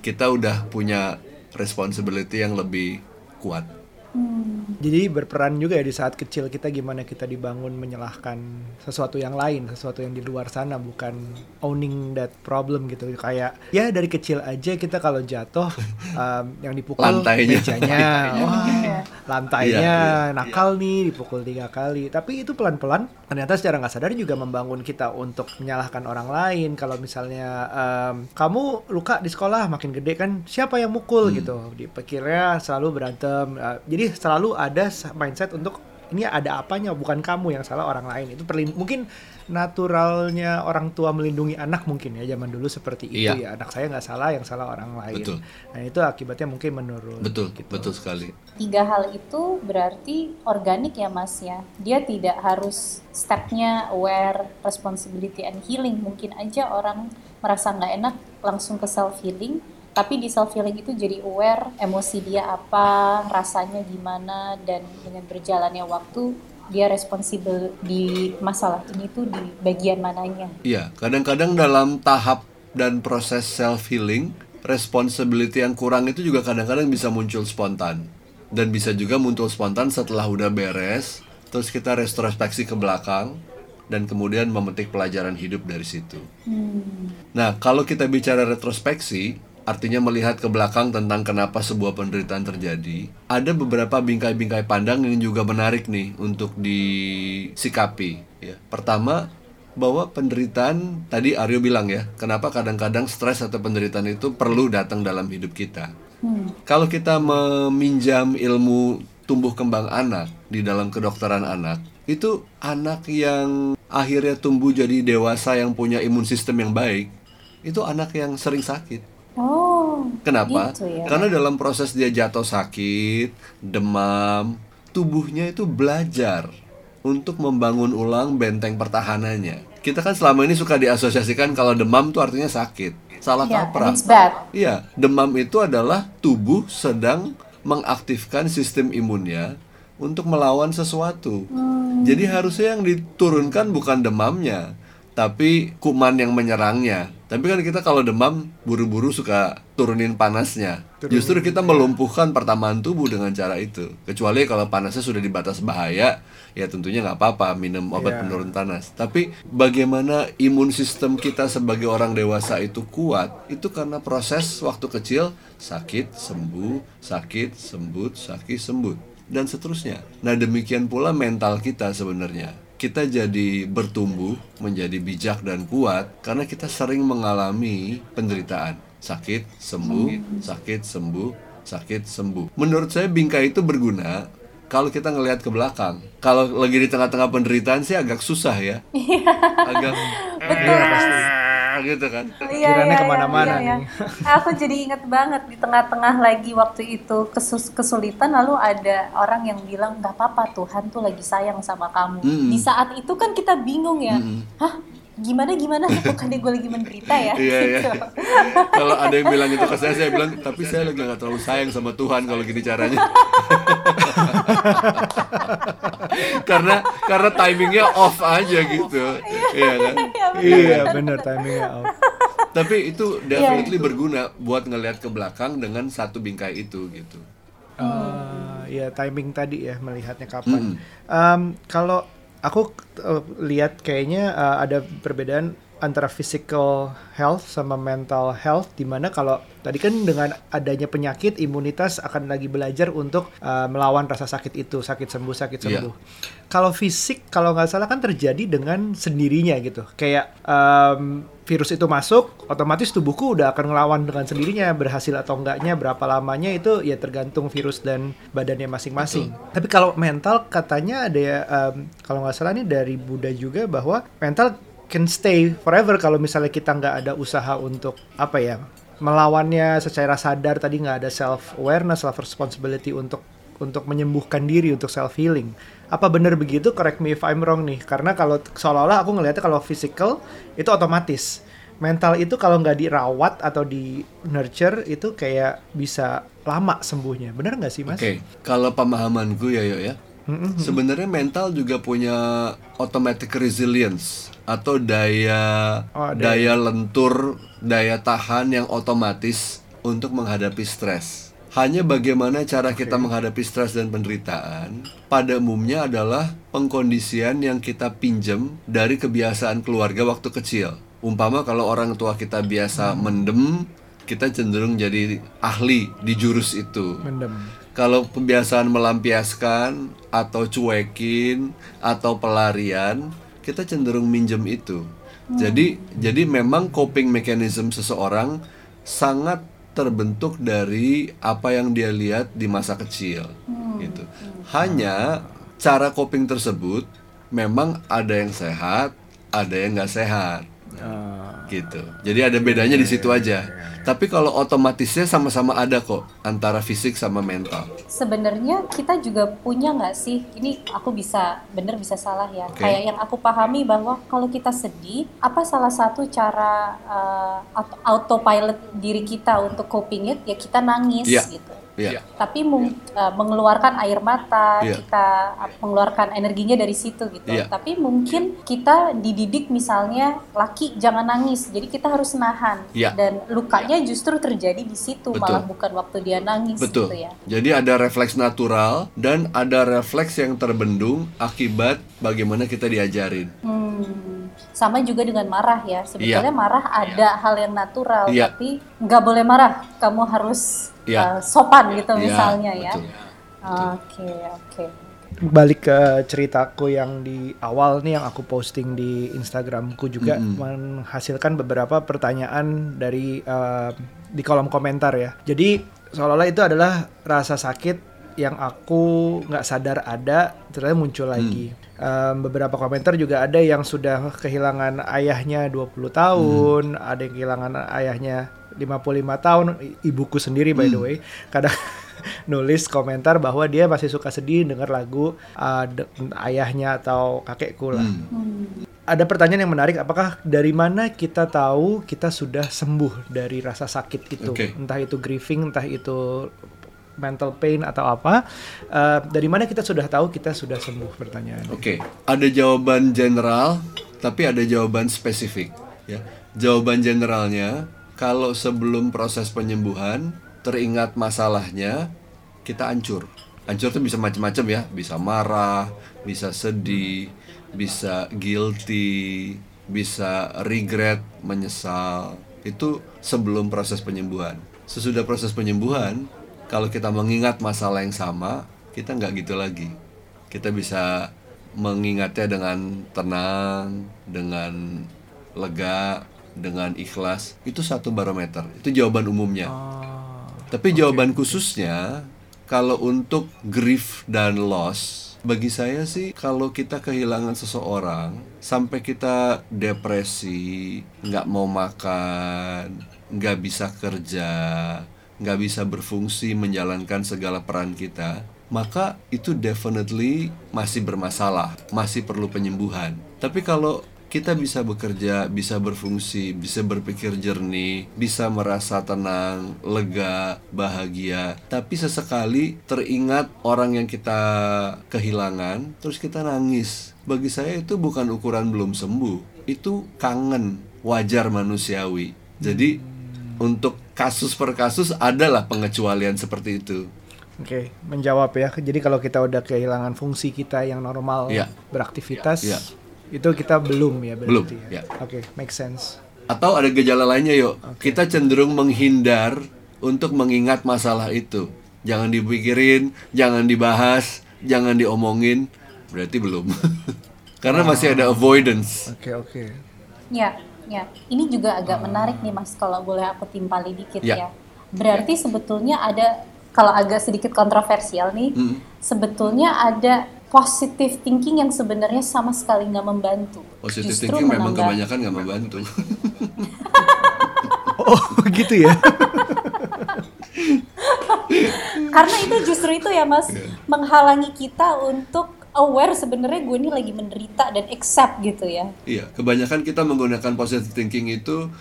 Kita udah punya responsibility yang lebih kuat Hmm. Jadi berperan juga ya di saat kecil kita gimana kita dibangun menyalahkan sesuatu yang lain, sesuatu yang di luar sana bukan owning that problem gitu. Kayak ya dari kecil aja kita kalau jatuh um, yang dipukul Lantainya. mejanya, wah lantainya Iya, iya, nakal nih dipukul tiga kali. Tapi itu pelan-pelan ternyata secara nggak sadar juga membangun kita untuk menyalahkan orang lain. Kalau misalnya um, kamu luka di sekolah makin gede kan siapa yang mukul gitu. Dipikirnya selalu berantem. Uh, jadi selalu ada mindset untuk ini ada apanya bukan kamu yang salah orang lain itu perlin mungkin naturalnya orang tua melindungi anak mungkin ya zaman dulu seperti itu Iya. ya anak saya nggak salah yang salah orang lain Betul. nah itu akibatnya mungkin menurun Betul, gitu. betul sekali. Tiga hal itu berarti organik ya Mas ya. Dia tidak harus stepnya aware, responsibility and healing. Mungkin aja orang merasa nggak enak langsung ke self healing. Tapi di self healing itu jadi aware emosi dia apa, rasanya gimana, dan dengan berjalannya waktu dia responsibel di masalah ini tuh di bagian mananya. Iya, kadang-kadang dalam tahap dan proses self healing, responsibility yang kurang itu juga kadang-kadang bisa muncul spontan. Dan bisa juga muncul spontan setelah udah beres, terus kita retrospeksi ke belakang dan kemudian memetik pelajaran hidup dari situ. Nah, kalau kita bicara retrospeksi, artinya melihat ke belakang tentang kenapa sebuah penderitaan terjadi, ada beberapa bingkai-bingkai pandang yang juga menarik nih untuk disikapi. Ya. Pertama, bahwa penderitaan tadi Aryo bilang ya, kenapa kadang-kadang stres atau penderitaan itu perlu datang dalam hidup kita. Kalau kita meminjam ilmu tumbuh kembang anak di dalam kedokteran anak, itu anak yang akhirnya tumbuh jadi dewasa yang punya imun sistem yang baik, itu anak yang sering sakit. Oh, Kenapa? gitu ya. Karena dalam proses dia jatuh sakit, demam, tubuhnya itu belajar untuk membangun ulang benteng pertahanannya. Kita kan selama ini suka diasosiasikan kalau demam tuh artinya sakit. Salah and kaprah. Iya, demam itu adalah tubuh sedang mengaktifkan sistem imunnya untuk melawan sesuatu. Jadi harusnya yang diturunkan bukan demamnya, tapi kuman yang menyerangnya. Tapi kan kita kalau demam buru-buru suka turunin panasnya. Justru kita melumpuhkan pertamaan tubuh dengan cara itu. Kecuali kalau panasnya sudah di batas bahaya, ya tentunya nggak apa-apa minum obat Iya. penurun panas. Tapi bagaimana imun sistem kita sebagai orang dewasa itu kuat, itu karena proses waktu kecil sakit sembuh, sakit sembuh, sakit sembuh dan seterusnya. Nah, demikian pula mental kita sebenarnya. Kita jadi bertumbuh menjadi bijak dan kuat karena kita sering mengalami penderitaan. Sakit, sembuh, sakit, sembuh, sakit, sembuh. Menurut saya bingkai itu berguna kalau kita ngelihat ke belakang. Kalau lagi di tengah-tengah penderitaan sih agak susah ya. agak Iya, pasti. Gitu kan. Pikirannya ke mana-mana nih. Aku jadi inget banget di tengah-tengah lagi waktu itu kesus kesulitan lalu ada orang yang bilang nggak apa-apa Tuhan tuh lagi sayang sama kamu. Mm. Di saat itu kan kita bingung ya, hah gimana gimana bukannya gue lagi menderita ya? Iya iya. Gitu. kalau ada yang bilang itu ke saya, saya bilang tapi saya lagi nggak terlalu sayang sama Tuhan kalau gini caranya. karena karena timingnya off aja gitu, iya kan? iya bener timingnya out. Tapi itu definitely berguna buat ngelihat ke belakang dengan satu bingkai itu gitu. Eh, ya timing tadi ya melihatnya kapan. Em, kalau aku eh, lihat kayaknya eh, ada perbedaan antara physical health sama mental health di mana kalau tadi kan dengan adanya penyakit imunitas akan lagi belajar untuk eh, melawan rasa sakit itu sakit sembuh sakit Iya. sembuh. Kalau fisik kalau nggak salah kan terjadi dengan sendirinya gitu. Kayak em, virus itu masuk, otomatis tubuhku udah akan ngelawan dengan sendirinya berhasil atau enggaknya berapa lamanya itu ya tergantung virus dan badannya masing-masing. Tapi kalau mental katanya ada ya em, kalau nggak salah nih dari Buddha juga bahwa mental can stay forever kalau misalnya kita nggak ada usaha untuk apa ya melawannya secara sadar. Tadi nggak ada self awareness self responsibility untuk untuk menyembuhkan diri untuk self healing apa benar begitu? Correct me if I'm wrong nih. Karena kalau seolah-olah aku ngelihatnya kalau physical itu otomatis. Mental itu kalau nggak dirawat atau di nurture itu kayak bisa lama sembuhnya. Benar nggak sih mas? Oke, kalau pemahamanku ya yo ya, sebenarnya mental juga punya automatic resilience atau daya Oh, daya lentur, daya tahan yang otomatis untuk menghadapi stres. Hanya bagaimana cara kita menghadapi stres dan penderitaan pada umumnya adalah pengkondisian yang kita pinjam dari kebiasaan keluarga waktu kecil. Umpama kalau orang tua kita biasa mendem, kita cenderung jadi ahli di jurus itu. Mendem. Kalau kebiasaan melampiaskan atau cuekin atau pelarian, kita cenderung minjem itu. Jadi jadi memang coping mechanism seseorang sangat terbentuk dari apa yang dia lihat di masa kecil gitu. Hanya cara coping tersebut memang ada yang sehat, ada yang nggak sehat gitu. Jadi ada bedanya di situ aja. Tapi kalau otomatisnya sama-sama ada kok antara fisik sama mental. Sebenarnya kita juga punya nggak sih? Ini aku bisa bener bisa salah ya. Oke. Kayak yang aku pahami bahwa kalau kita sedih, apa salah satu cara uh, auto- autopilot diri kita untuk coping it ya kita nangis Iya. gitu. Iya. Tapi mung- uh, mengeluarkan air mata, Iya. kita uh, mengeluarkan energinya dari situ gitu. Iya. Tapi mungkin kita dididik misalnya laki jangan nangis, jadi kita harus nahan. Iya. Dan lukanya justru terjadi di situ, Betul. malah bukan waktu dia nangis Betul. gitu ya. Jadi ada refleks natural dan ada refleks yang terbendung akibat bagaimana kita diajarin. Hmm, sama juga dengan marah ya. Sebetulnya Iya. marah ada hal yang natural, Iya. tapi nggak boleh marah. Kamu harus Iya. uh, sopan gitu Iya, misalnya ya. betul. Oke, oke. balik ke ceritaku yang di awal nih yang aku posting di Instagramku juga menghasilkan beberapa pertanyaan dari eh, di kolom komentar ya. Jadi seolah-olah itu adalah rasa sakit yang aku nggak sadar ada ternyata muncul lagi. Em, beberapa komentar juga ada yang sudah kehilangan ayahnya 20 tahun, ada yang kehilangan ayahnya 55 tahun, ibuku sendiri by the way. Kadang nulis komentar bahwa dia masih suka sedih dengar lagu uh, de- ayahnya atau kakekku lah. Ada pertanyaan yang menarik, apakah dari mana kita tahu kita sudah sembuh dari rasa sakit itu? Oke. Entah itu grieving, entah itu mental pain atau apa. Uh, dari mana kita sudah tahu kita sudah sembuh? Pertanyaan. Oke, ada jawaban general, tapi ada jawaban spesifik. Ya, jawaban generalnya kalau sebelum proses penyembuhan teringat masalahnya, kita hancur. Hancur tuh bisa macam-macam ya, bisa marah, bisa sedih, bisa guilty, bisa regret, menyesal. Itu sebelum proses penyembuhan. Sesudah proses penyembuhan, kalau kita mengingat masalah yang sama, kita nggak gitu lagi kita bisa mengingatnya dengan tenang, dengan lega, dengan ikhlas. Itu satu barometer. Itu jawaban umumnya. Tapi jawaban khususnya kalau untuk grief dan loss, bagi saya sih kalau kita kehilangan seseorang sampai kita depresi, nggak mau makan, nggak bisa kerja, nggak bisa berfungsi menjalankan segala peran kita, maka itu definitely masih bermasalah, masih perlu penyembuhan. Tapi kalau kita bisa bekerja, bisa berfungsi, bisa berpikir jernih, bisa merasa tenang, lega, bahagia, tapi sesekali teringat orang yang kita kehilangan, terus kita nangis. Bagi saya itu bukan ukuran belum sembuh, itu kangen, wajar manusiawi. Jadi untuk kasus per kasus adalah pengecualian seperti itu. Oke, menjawab ya. Jadi kalau kita udah kehilangan fungsi kita yang normal Iya. beraktivitas, Iya. itu kita belum ya berarti Belum, ya. iya. Oke, make sense. Atau ada gejala lainnya yuk. Kita cenderung menghindar untuk mengingat masalah itu. Jangan dipikirin, jangan dibahas, jangan diomongin. Berarti belum. Karena masih ada avoidance. Oke, oke. Ya, ya. Ini juga agak menarik nih Mas kalau boleh aku timpali dikit Ya. ya. Berarti sebetulnya ada kalau agak sedikit kontroversial nih, Mm. sebetulnya ada positive thinking yang sebenarnya sama sekali nggak membantu. Positive Justru thinking memang kebanyakan nggak membantu. Oh, gitu ya. Karena itu justru itu ya Mas, Iya. menghalangi kita untuk aware sebenarnya gue ini lagi menderita dan accept gitu ya. iya, kebanyakan kita menggunakan positive thinking itu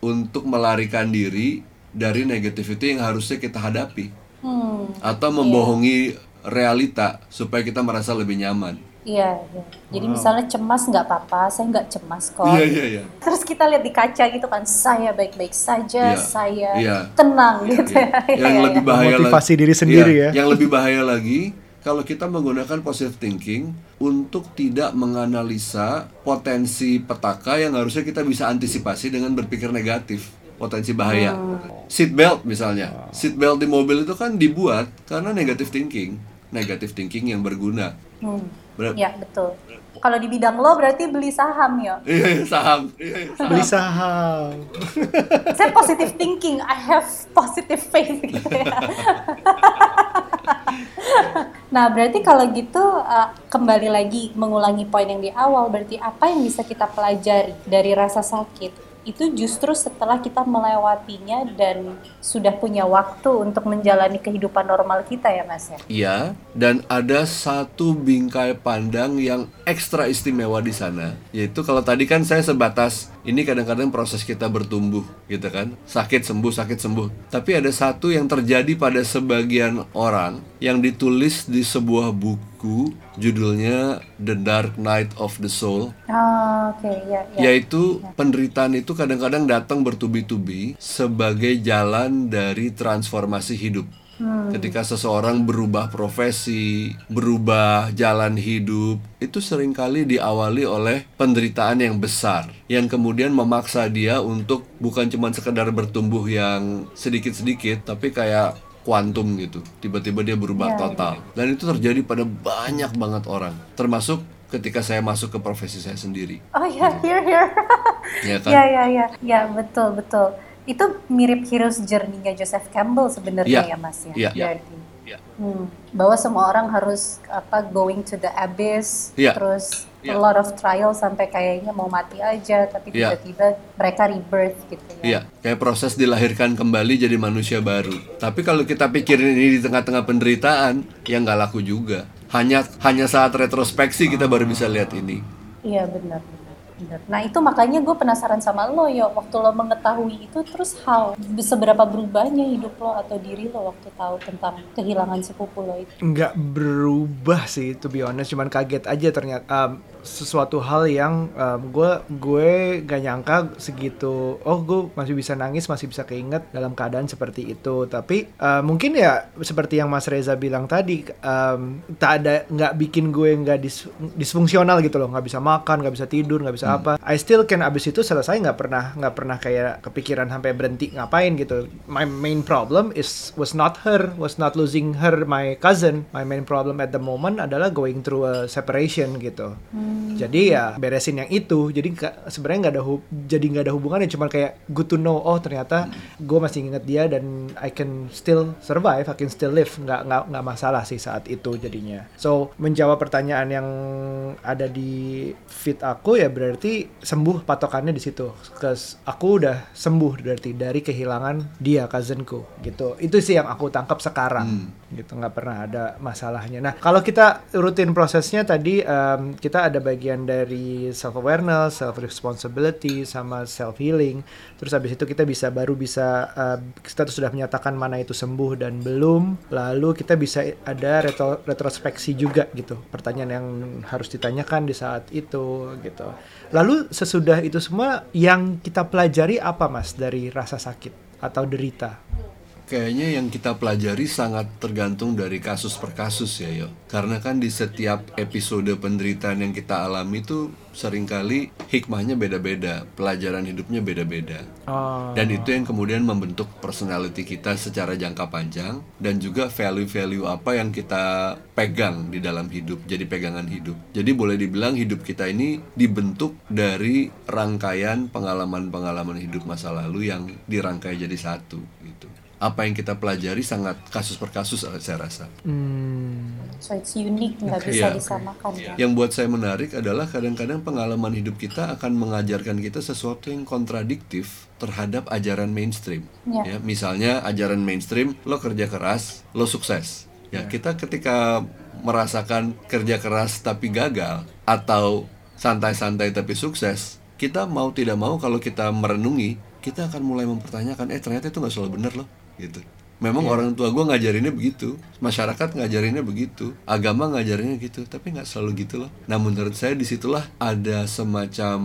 untuk melarikan diri dari negativity yang harusnya kita hadapi. Hmm. Atau membohongi realita supaya kita merasa lebih nyaman. Iya, iya. Jadi misalnya cemas nggak apa-apa, saya nggak cemas kok. Iya, iya, iya. Terus kita lihat di kaca gitu kan, saya baik-baik saja, Iya, saya iya. tenang gitu ya. Yang Iya, lebih iya. bahaya lagi- diri sendiri Iya, ya. Yang lebih bahaya lagi kalau kita menggunakan positive thinking untuk tidak menganalisa potensi petaka yang harusnya kita bisa antisipasi dengan berpikir negatif potensi bahaya. Seat belt misalnya. Seat belt di mobil itu kan dibuat karena negative thinking. Negative thinking yang berguna. Hmm. Ber- Ya, betul. Kalau di bidang lo berarti beli saham ya. Iya, iya, saham. Iya, iya, saham. Beli saham. Saya positive thinking, I have positive faith gitu ya. Nah, berarti kalau gitu uh, kembali lagi mengulangi poin yang di awal, berarti apa yang bisa kita pelajari dari rasa sakit? Itu justru setelah kita melewatinya dan sudah punya waktu untuk menjalani kehidupan normal kita ya, Mas ya. Iya, dan ada satu bingkai pandang yang ekstra istimewa di sana, yaitu kalau tadi kan saya sebatas ini kadang-kadang proses kita bertumbuh, gitu kan, sakit sembuh, sakit sembuh. Tapi ada satu yang terjadi pada sebagian orang yang ditulis di sebuah buku, judulnya The Dark Night of the Soul, Ah, oke, ya, ya. yaitu penderitaan itu kadang-kadang datang bertubi-tubi sebagai jalan dari transformasi hidup. Ketika seseorang berubah profesi, berubah jalan hidup, itu sering kali diawali oleh penderitaan yang besar yang kemudian memaksa dia untuk bukan cuma sekedar bertumbuh yang sedikit-sedikit, tapi kayak kuantum gitu. Tiba-tiba dia berubah total. Dan itu terjadi pada banyak banget orang, termasuk ketika saya masuk ke profesi saya sendiri. Oh ya, here here. Ya kan? Ya ya ya, ya betul betul. Itu mirip hero's journey-nya Joseph Campbell sebenarnya Iya, ya Mas ya. iya, iya. Berarti. Ya. Hmm, bahwa semua orang harus apa going to the abyss, Iya. terus a Iya. lot of trial sampai kayaknya mau mati aja, tapi Iya. tiba-tiba mereka rebirth gitu ya. Iya, kayak proses dilahirkan kembali jadi manusia baru. Tapi kalau kita pikirin ini di tengah-tengah penderitaan, ya nggak laku juga. Hanya hanya saat retrospeksi kita baru bisa lihat ini. Iya benar. Benar. Nah itu makanya gue penasaran sama lo yo waktu lo mengetahui itu terus how seberapa berubahnya hidup lo atau diri lo waktu tahu tentang kehilangan sepupu lo itu. nggak berubah sih to be honest cuman kaget aja ternyata um, sesuatu hal yang um, gue gue gak nyangka segitu oh gue masih bisa nangis masih bisa keinget dalam keadaan seperti itu. Tapi uh, mungkin ya seperti yang Mas Reza bilang tadi um, tak ada nggak bikin gue nggak dis- disfungsional gitu loh. Nggak bisa makan nggak bisa tidur nggak bisa apa. I still can abis itu selesai nggak pernah nggak pernah kayak kepikiran sampai berhenti ngapain gitu. My main problem is was not her was not losing her my cousin. My main problem at the moment adalah going through a separation gitu jadi ya beresin yang itu. Jadi sebenarnya nggak ada jadi nggak ada hubungannya. Cuma kayak good to know oh ternyata gue masih inget dia dan I can still survive I can still live. Nggak nggak nggak masalah sih saat itu jadinya. So menjawab pertanyaan yang ada di feed aku ya berarti sembuh patokannya di situ. Cause aku udah sembuh berarti dari kehilangan dia cousinku gitu. Itu sih yang aku tangkap sekarang gitu. Nggak pernah ada masalahnya. Nah kalau kita rutin prosesnya tadi em, kita ada bagian dari self awareness self responsibility sama self healing terus habis itu kita bisa baru bisa eh, kita sudah menyatakan mana itu sembuh dan belum lalu kita bisa ada retro- retrospeksi juga gitu. Pertanyaan yang harus ditanyakan di saat itu gitu. Lalu sesudah itu semua yang kita pelajari apa mas dari rasa sakit atau derita Kayaknya yang kita pelajari sangat tergantung dari kasus per kasus ya, yo. Karena kan di setiap episode penderitaan yang kita alami itu sering kali hikmahnya beda-beda, pelajaran hidupnya beda-beda. Oh. Dan itu yang kemudian membentuk personality kita secara jangka panjang dan juga value-value apa yang kita pegang di dalam hidup, jadi pegangan hidup. Jadi boleh dibilang hidup kita ini dibentuk dari rangkaian pengalaman-pengalaman hidup masa lalu yang dirangkai jadi satu. Apa yang kita pelajari sangat kasus per kasus saya rasa. Hmm. So it's unique nggak bisa Iya. disamakan ya. Yang buat saya menarik adalah kadang-kadang pengalaman hidup kita akan mengajarkan kita sesuatu yang kontradiktif terhadap ajaran mainstream. Ya. Ya, misalnya ajaran mainstream, lo kerja keras, lo sukses. Ya, kita ketika merasakan kerja keras tapi gagal atau santai-santai tapi sukses, kita mau tidak mau kalau kita merenungi, kita akan mulai mempertanyakan, eh ternyata itu nggak selalu benar loh, gitu. Memang orang tua gue ngajarinnya begitu, masyarakat ngajarinnya begitu, agama ngajarinnya gitu, tapi nggak selalu gitu loh. Nah menurut saya di situlah ada semacam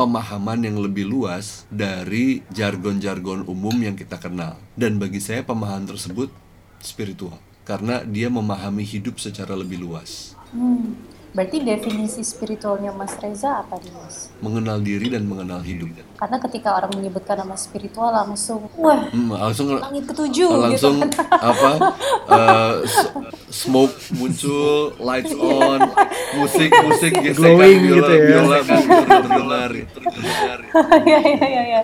pemahaman yang lebih luas dari jargon-jargon umum yang kita kenal. Dan bagi saya pemahaman tersebut spiritual, karena dia memahami hidup secara lebih luas. Hmm. Berarti definisi spiritualnya Mas Reza apa nih Mas? Mengenal diri dan mengenal hidup. Karena ketika orang menyebutkan nama spiritual langsung, wah Hmm, langsung langit ketujuh langsung gitu kan. apa uh, smoke muncul lights on musik musik gesekan Glowing biola gitu ya. biola terdengar terdengar ya, ya, ya, ya.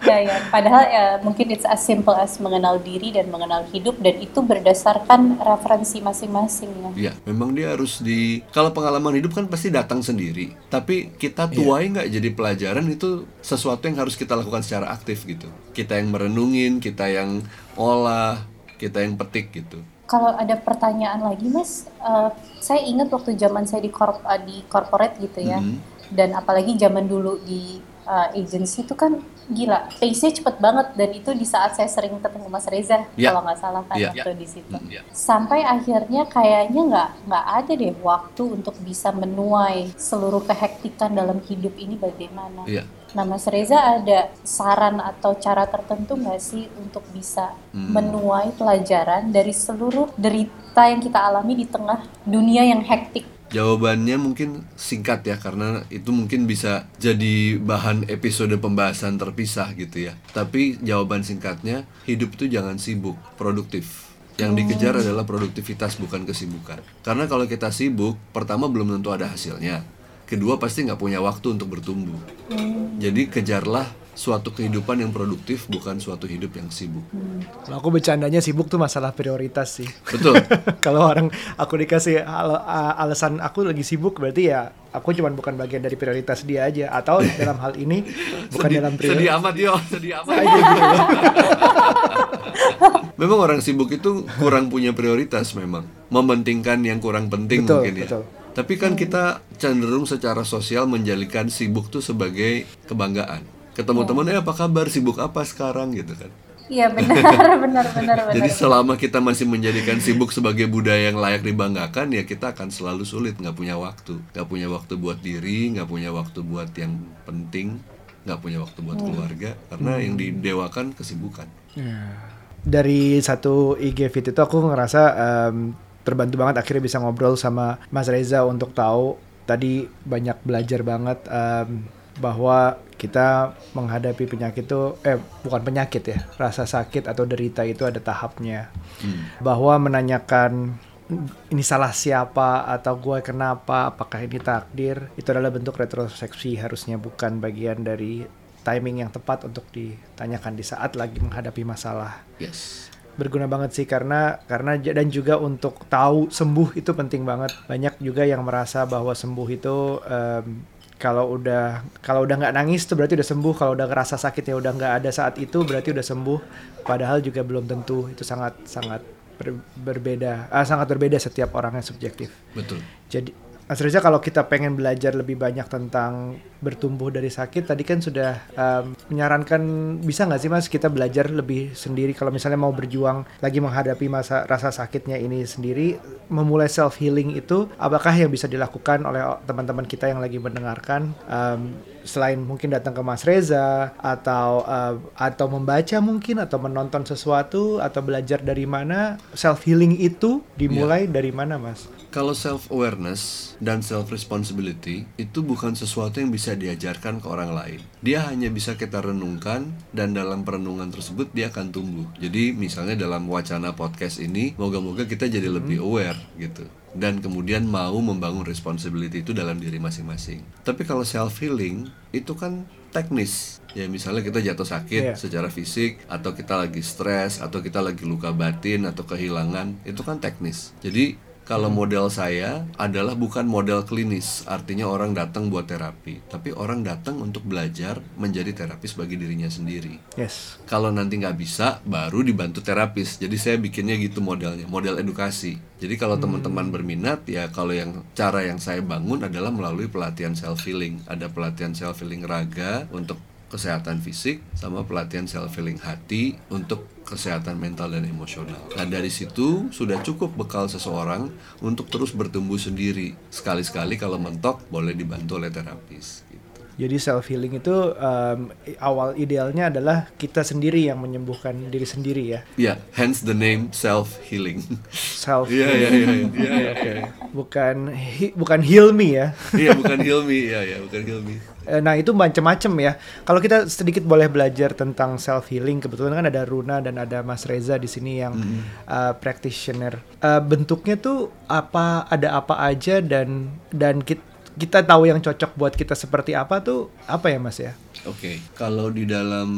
Ya, ya. Padahal ya mungkin it's as simple as mengenal diri dan mengenal hidup dan itu berdasarkan referensi masing-masing ya. Iya, memang dia harus di kalau pengalaman hidup kan pasti datang sendiri. Tapi kita tuai nggak jadi pelajaran itu sesuatu yang harus kita lakukan secara aktif gitu. Kita yang merenungin, kita yang olah, kita yang petik gitu. Kalau ada pertanyaan lagi Mas, eh, saya ingat waktu zaman saya di korp eh, di corporate gitu ya. Mhm. Dan apalagi zaman dulu di eh, agency itu kan gila, pace-nya cepet banget dan itu di saat saya sering ketemu Mas Reza Ya. kalau nggak salah kan Ya. waktu di situ. Mm, ya. Sampai akhirnya kayaknya nggak nggak ada deh waktu untuk bisa menuai seluruh kehektikan dalam hidup ini bagaimana. Iya. Nah, Mas Reza ada saran atau cara tertentu nggak sih untuk bisa Hmm. menuai pelajaran dari seluruh derita yang kita alami di tengah dunia yang hektik? Jawabannya mungkin singkat ya karena itu mungkin bisa jadi bahan episode pembahasan terpisah gitu ya. Tapi jawaban singkatnya hidup itu jangan sibuk, produktif. Yang dikejar adalah produktivitas bukan kesibukan. Karena kalau kita sibuk, pertama belum tentu ada hasilnya. Kedua pasti nggak punya waktu untuk bertumbuh. Jadi kejarlah suatu kehidupan yang produktif bukan suatu hidup yang sibuk. Kalau aku bercandanya sibuk tuh masalah prioritas sih. Betul. Kalau orang aku dikasih al- alasan aku lagi sibuk berarti ya aku cuman bukan bagian dari prioritas dia aja atau dalam hal ini bukan dalam sedih prioritas amat yo, sedih amat. aja gitu loh. Memang orang sibuk itu kurang punya prioritas memang. Mementingkan yang kurang penting Betul, mungkin ya. betul. Tapi kan kita cenderung secara sosial menjadikan sibuk tuh sebagai kebanggaan. Ketemu teman, eh apa kabar, sibuk apa sekarang gitu kan. Iya benar, benar, benar, benar. Jadi selama kita masih menjadikan sibuk sebagai budaya yang layak dibanggakan, ya kita akan selalu sulit, nggak punya waktu, nggak punya waktu buat diri, nggak punya waktu buat yang penting, nggak punya waktu buat keluarga, karena yang didewakan kesibukan. dari satu IG feed itu aku ngerasa em, terbantu banget akhirnya bisa ngobrol sama Mas Reza untuk tahu tadi banyak belajar banget em, bahwa kita menghadapi penyakit itu eh bukan penyakit ya rasa sakit atau derita itu ada tahapnya. Bahwa menanyakan ini salah siapa atau gue kenapa apakah ini takdir? Itu adalah bentuk retrospeksi harusnya bukan bagian dari timing yang tepat untuk ditanyakan di saat lagi menghadapi masalah. Yes. Berguna banget sih karena karena dan juga untuk tahu sembuh itu penting banget. Banyak juga yang merasa bahwa sembuh itu em, kalau udah kalau udah nggak nangis tuh berarti udah sembuh kalau udah ngerasa sakit ya udah nggak ada saat itu berarti udah sembuh. Padahal juga belum tentu itu sangat sangat ber- berbeda ah, sangat berbeda setiap orangnya subjektif. Betul. jadi Mas kalau kita pengen belajar lebih banyak tentang bertumbuh dari sakit tadi kan sudah um, menyarankan bisa nggak sih Mas kita belajar lebih sendiri? Kalau misalnya mau berjuang lagi menghadapi masa rasa sakitnya ini sendiri memulai self healing itu apakah yang bisa dilakukan oleh teman-teman kita yang lagi mendengarkan? Um, selain mungkin datang ke Mas Reza atau uh, atau membaca mungkin atau menonton sesuatu atau belajar dari mana self healing itu dimulai dari mana Mas? Kalau self awareness dan self responsibility itu bukan sesuatu yang bisa diajarkan ke orang lain. Dia hanya bisa kita renungkan dan dalam perenungan tersebut dia akan tumbuh. Jadi misalnya dalam wacana podcast ini, moga-moga kita jadi lebih aware gitu. Dan kemudian mau membangun responsibility itu dalam diri masing-masing. Tapi kalau self healing itu kan teknis. Ya misalnya kita jatuh sakit Iya. secara fisik atau kita lagi stres atau kita lagi luka batin atau kehilangan, itu kan teknis. Jadi kalau model saya adalah bukan model klinis, artinya orang datang buat terapi, tapi orang datang untuk belajar menjadi terapis bagi dirinya sendiri. Yes. Kalau nanti nggak bisa, baru dibantu terapis. Jadi saya bikinnya gitu modelnya, model edukasi. Jadi kalau teman-teman berminat, ya kalau yang cara yang saya bangun adalah melalui pelatihan self healing. Ada pelatihan self healing raga untuk kesehatan fisik sama pelatihan self healing hati untuk kesehatan mental dan emosional. Nah dari situ sudah cukup bekal seseorang untuk terus bertumbuh sendiri. Sekali-sekali kalau mentok boleh dibantu oleh terapis. Jadi self healing itu um, awal idealnya adalah kita sendiri yang menyembuhkan diri sendiri ya. Ya, yeah, hence the name self healing. Self Iya iya iya iya. Oke. Bukan hi- bukan heal me ya. Iya bukan Hilmi, iya ya bukan Hilmi. Eh, Nah itu macam-macam ya. Kalau kita sedikit boleh belajar tentang self healing, kebetulan kan ada Runa dan ada Mas Reza di sini yang uh, practitioner. Uh, bentuknya tuh apa? Ada apa aja dan dan kita kita tahu yang cocok buat kita seperti apa tuh apa ya Mas ya? Oke, kalau di dalam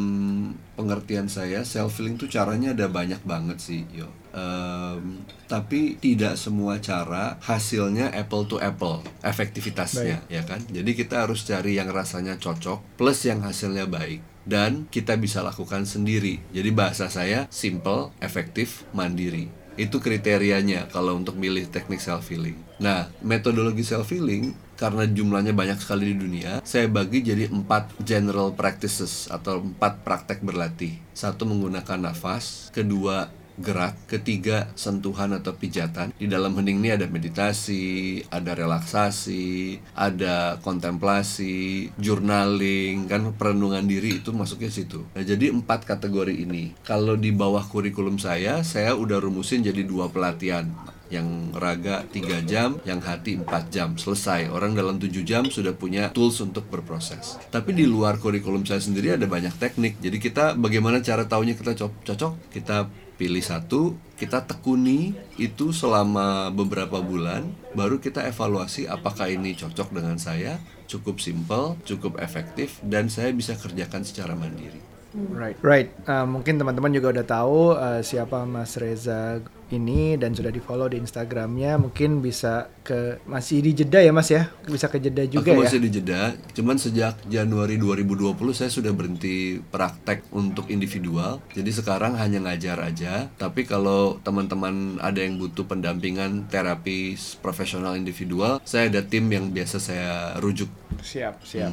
pengertian saya self healing tuh caranya ada banyak banget sih, yo. Em, tapi tidak semua cara hasilnya apple to apple efektivitasnya, ya kan? Jadi kita harus cari yang rasanya cocok plus yang hasilnya baik dan kita bisa lakukan sendiri. Jadi bahasa saya simple, efektif, mandiri. Itu kriterianya kalau untuk milih teknik self healing. Nah, metodologi self healing karena jumlahnya banyak sekali di dunia, saya bagi jadi empat general practices atau empat praktek berlatih. Satu menggunakan nafas, kedua gerak, ketiga sentuhan atau pijatan. Di dalam hening ini ada meditasi, ada relaksasi, ada kontemplasi, journaling, kan perenungan diri itu masuknya situ. Nah, jadi empat kategori ini. Kalau di bawah kurikulum saya, saya udah rumusin jadi dua pelatihan yang raga 3 jam, yang hati 4 jam. Selesai. Orang dalam 7 jam sudah punya tools untuk berproses. Tapi di luar kurikulum saya sendiri ada banyak teknik. Jadi kita bagaimana cara taunya kita co- cocok? Kita pilih satu, kita tekuni itu selama beberapa bulan, baru kita evaluasi apakah ini cocok dengan saya, cukup simple, cukup efektif, dan saya bisa kerjakan secara mandiri. Right, right. Uh, mungkin teman-teman juga udah tahu uh, siapa Mas Reza ini dan sudah di follow di Instagramnya. Mungkin bisa ke masih di jeda ya Mas ya, bisa ke jeda juga Aku ya. masih di jeda, cuman sejak Januari 2020 saya sudah berhenti praktek untuk individual. Jadi sekarang hanya ngajar aja. Tapi kalau teman-teman ada yang butuh pendampingan terapi profesional individual, saya ada tim yang biasa saya rujuk. Siap, siap.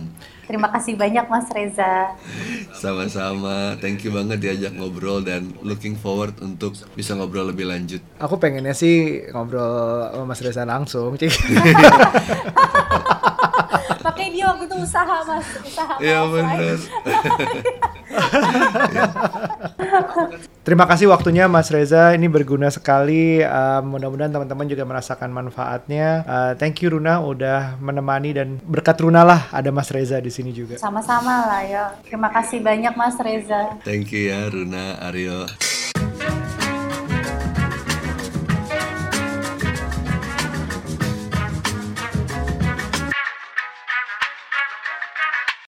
Terima kasih banyak Mas Reza. Sama-sama, thank you banget diajak ngobrol dan looking forward untuk bisa ngobrol lebih lanjut. Aku pengennya sih ngobrol sama Mas Reza langsung, Cik. Dia waktu itu usaha Mas, usaha Iya benar. Terima kasih waktunya Mas Reza, ini berguna sekali. Uh, Mudah-mudahan teman-teman juga merasakan manfaatnya. Uh, thank you Runa udah menemani dan berkat Runa lah ada Mas Reza di sini juga. Sama-sama lah ya. Terima kasih banyak Mas Reza. Thank you ya Runa, Aryo.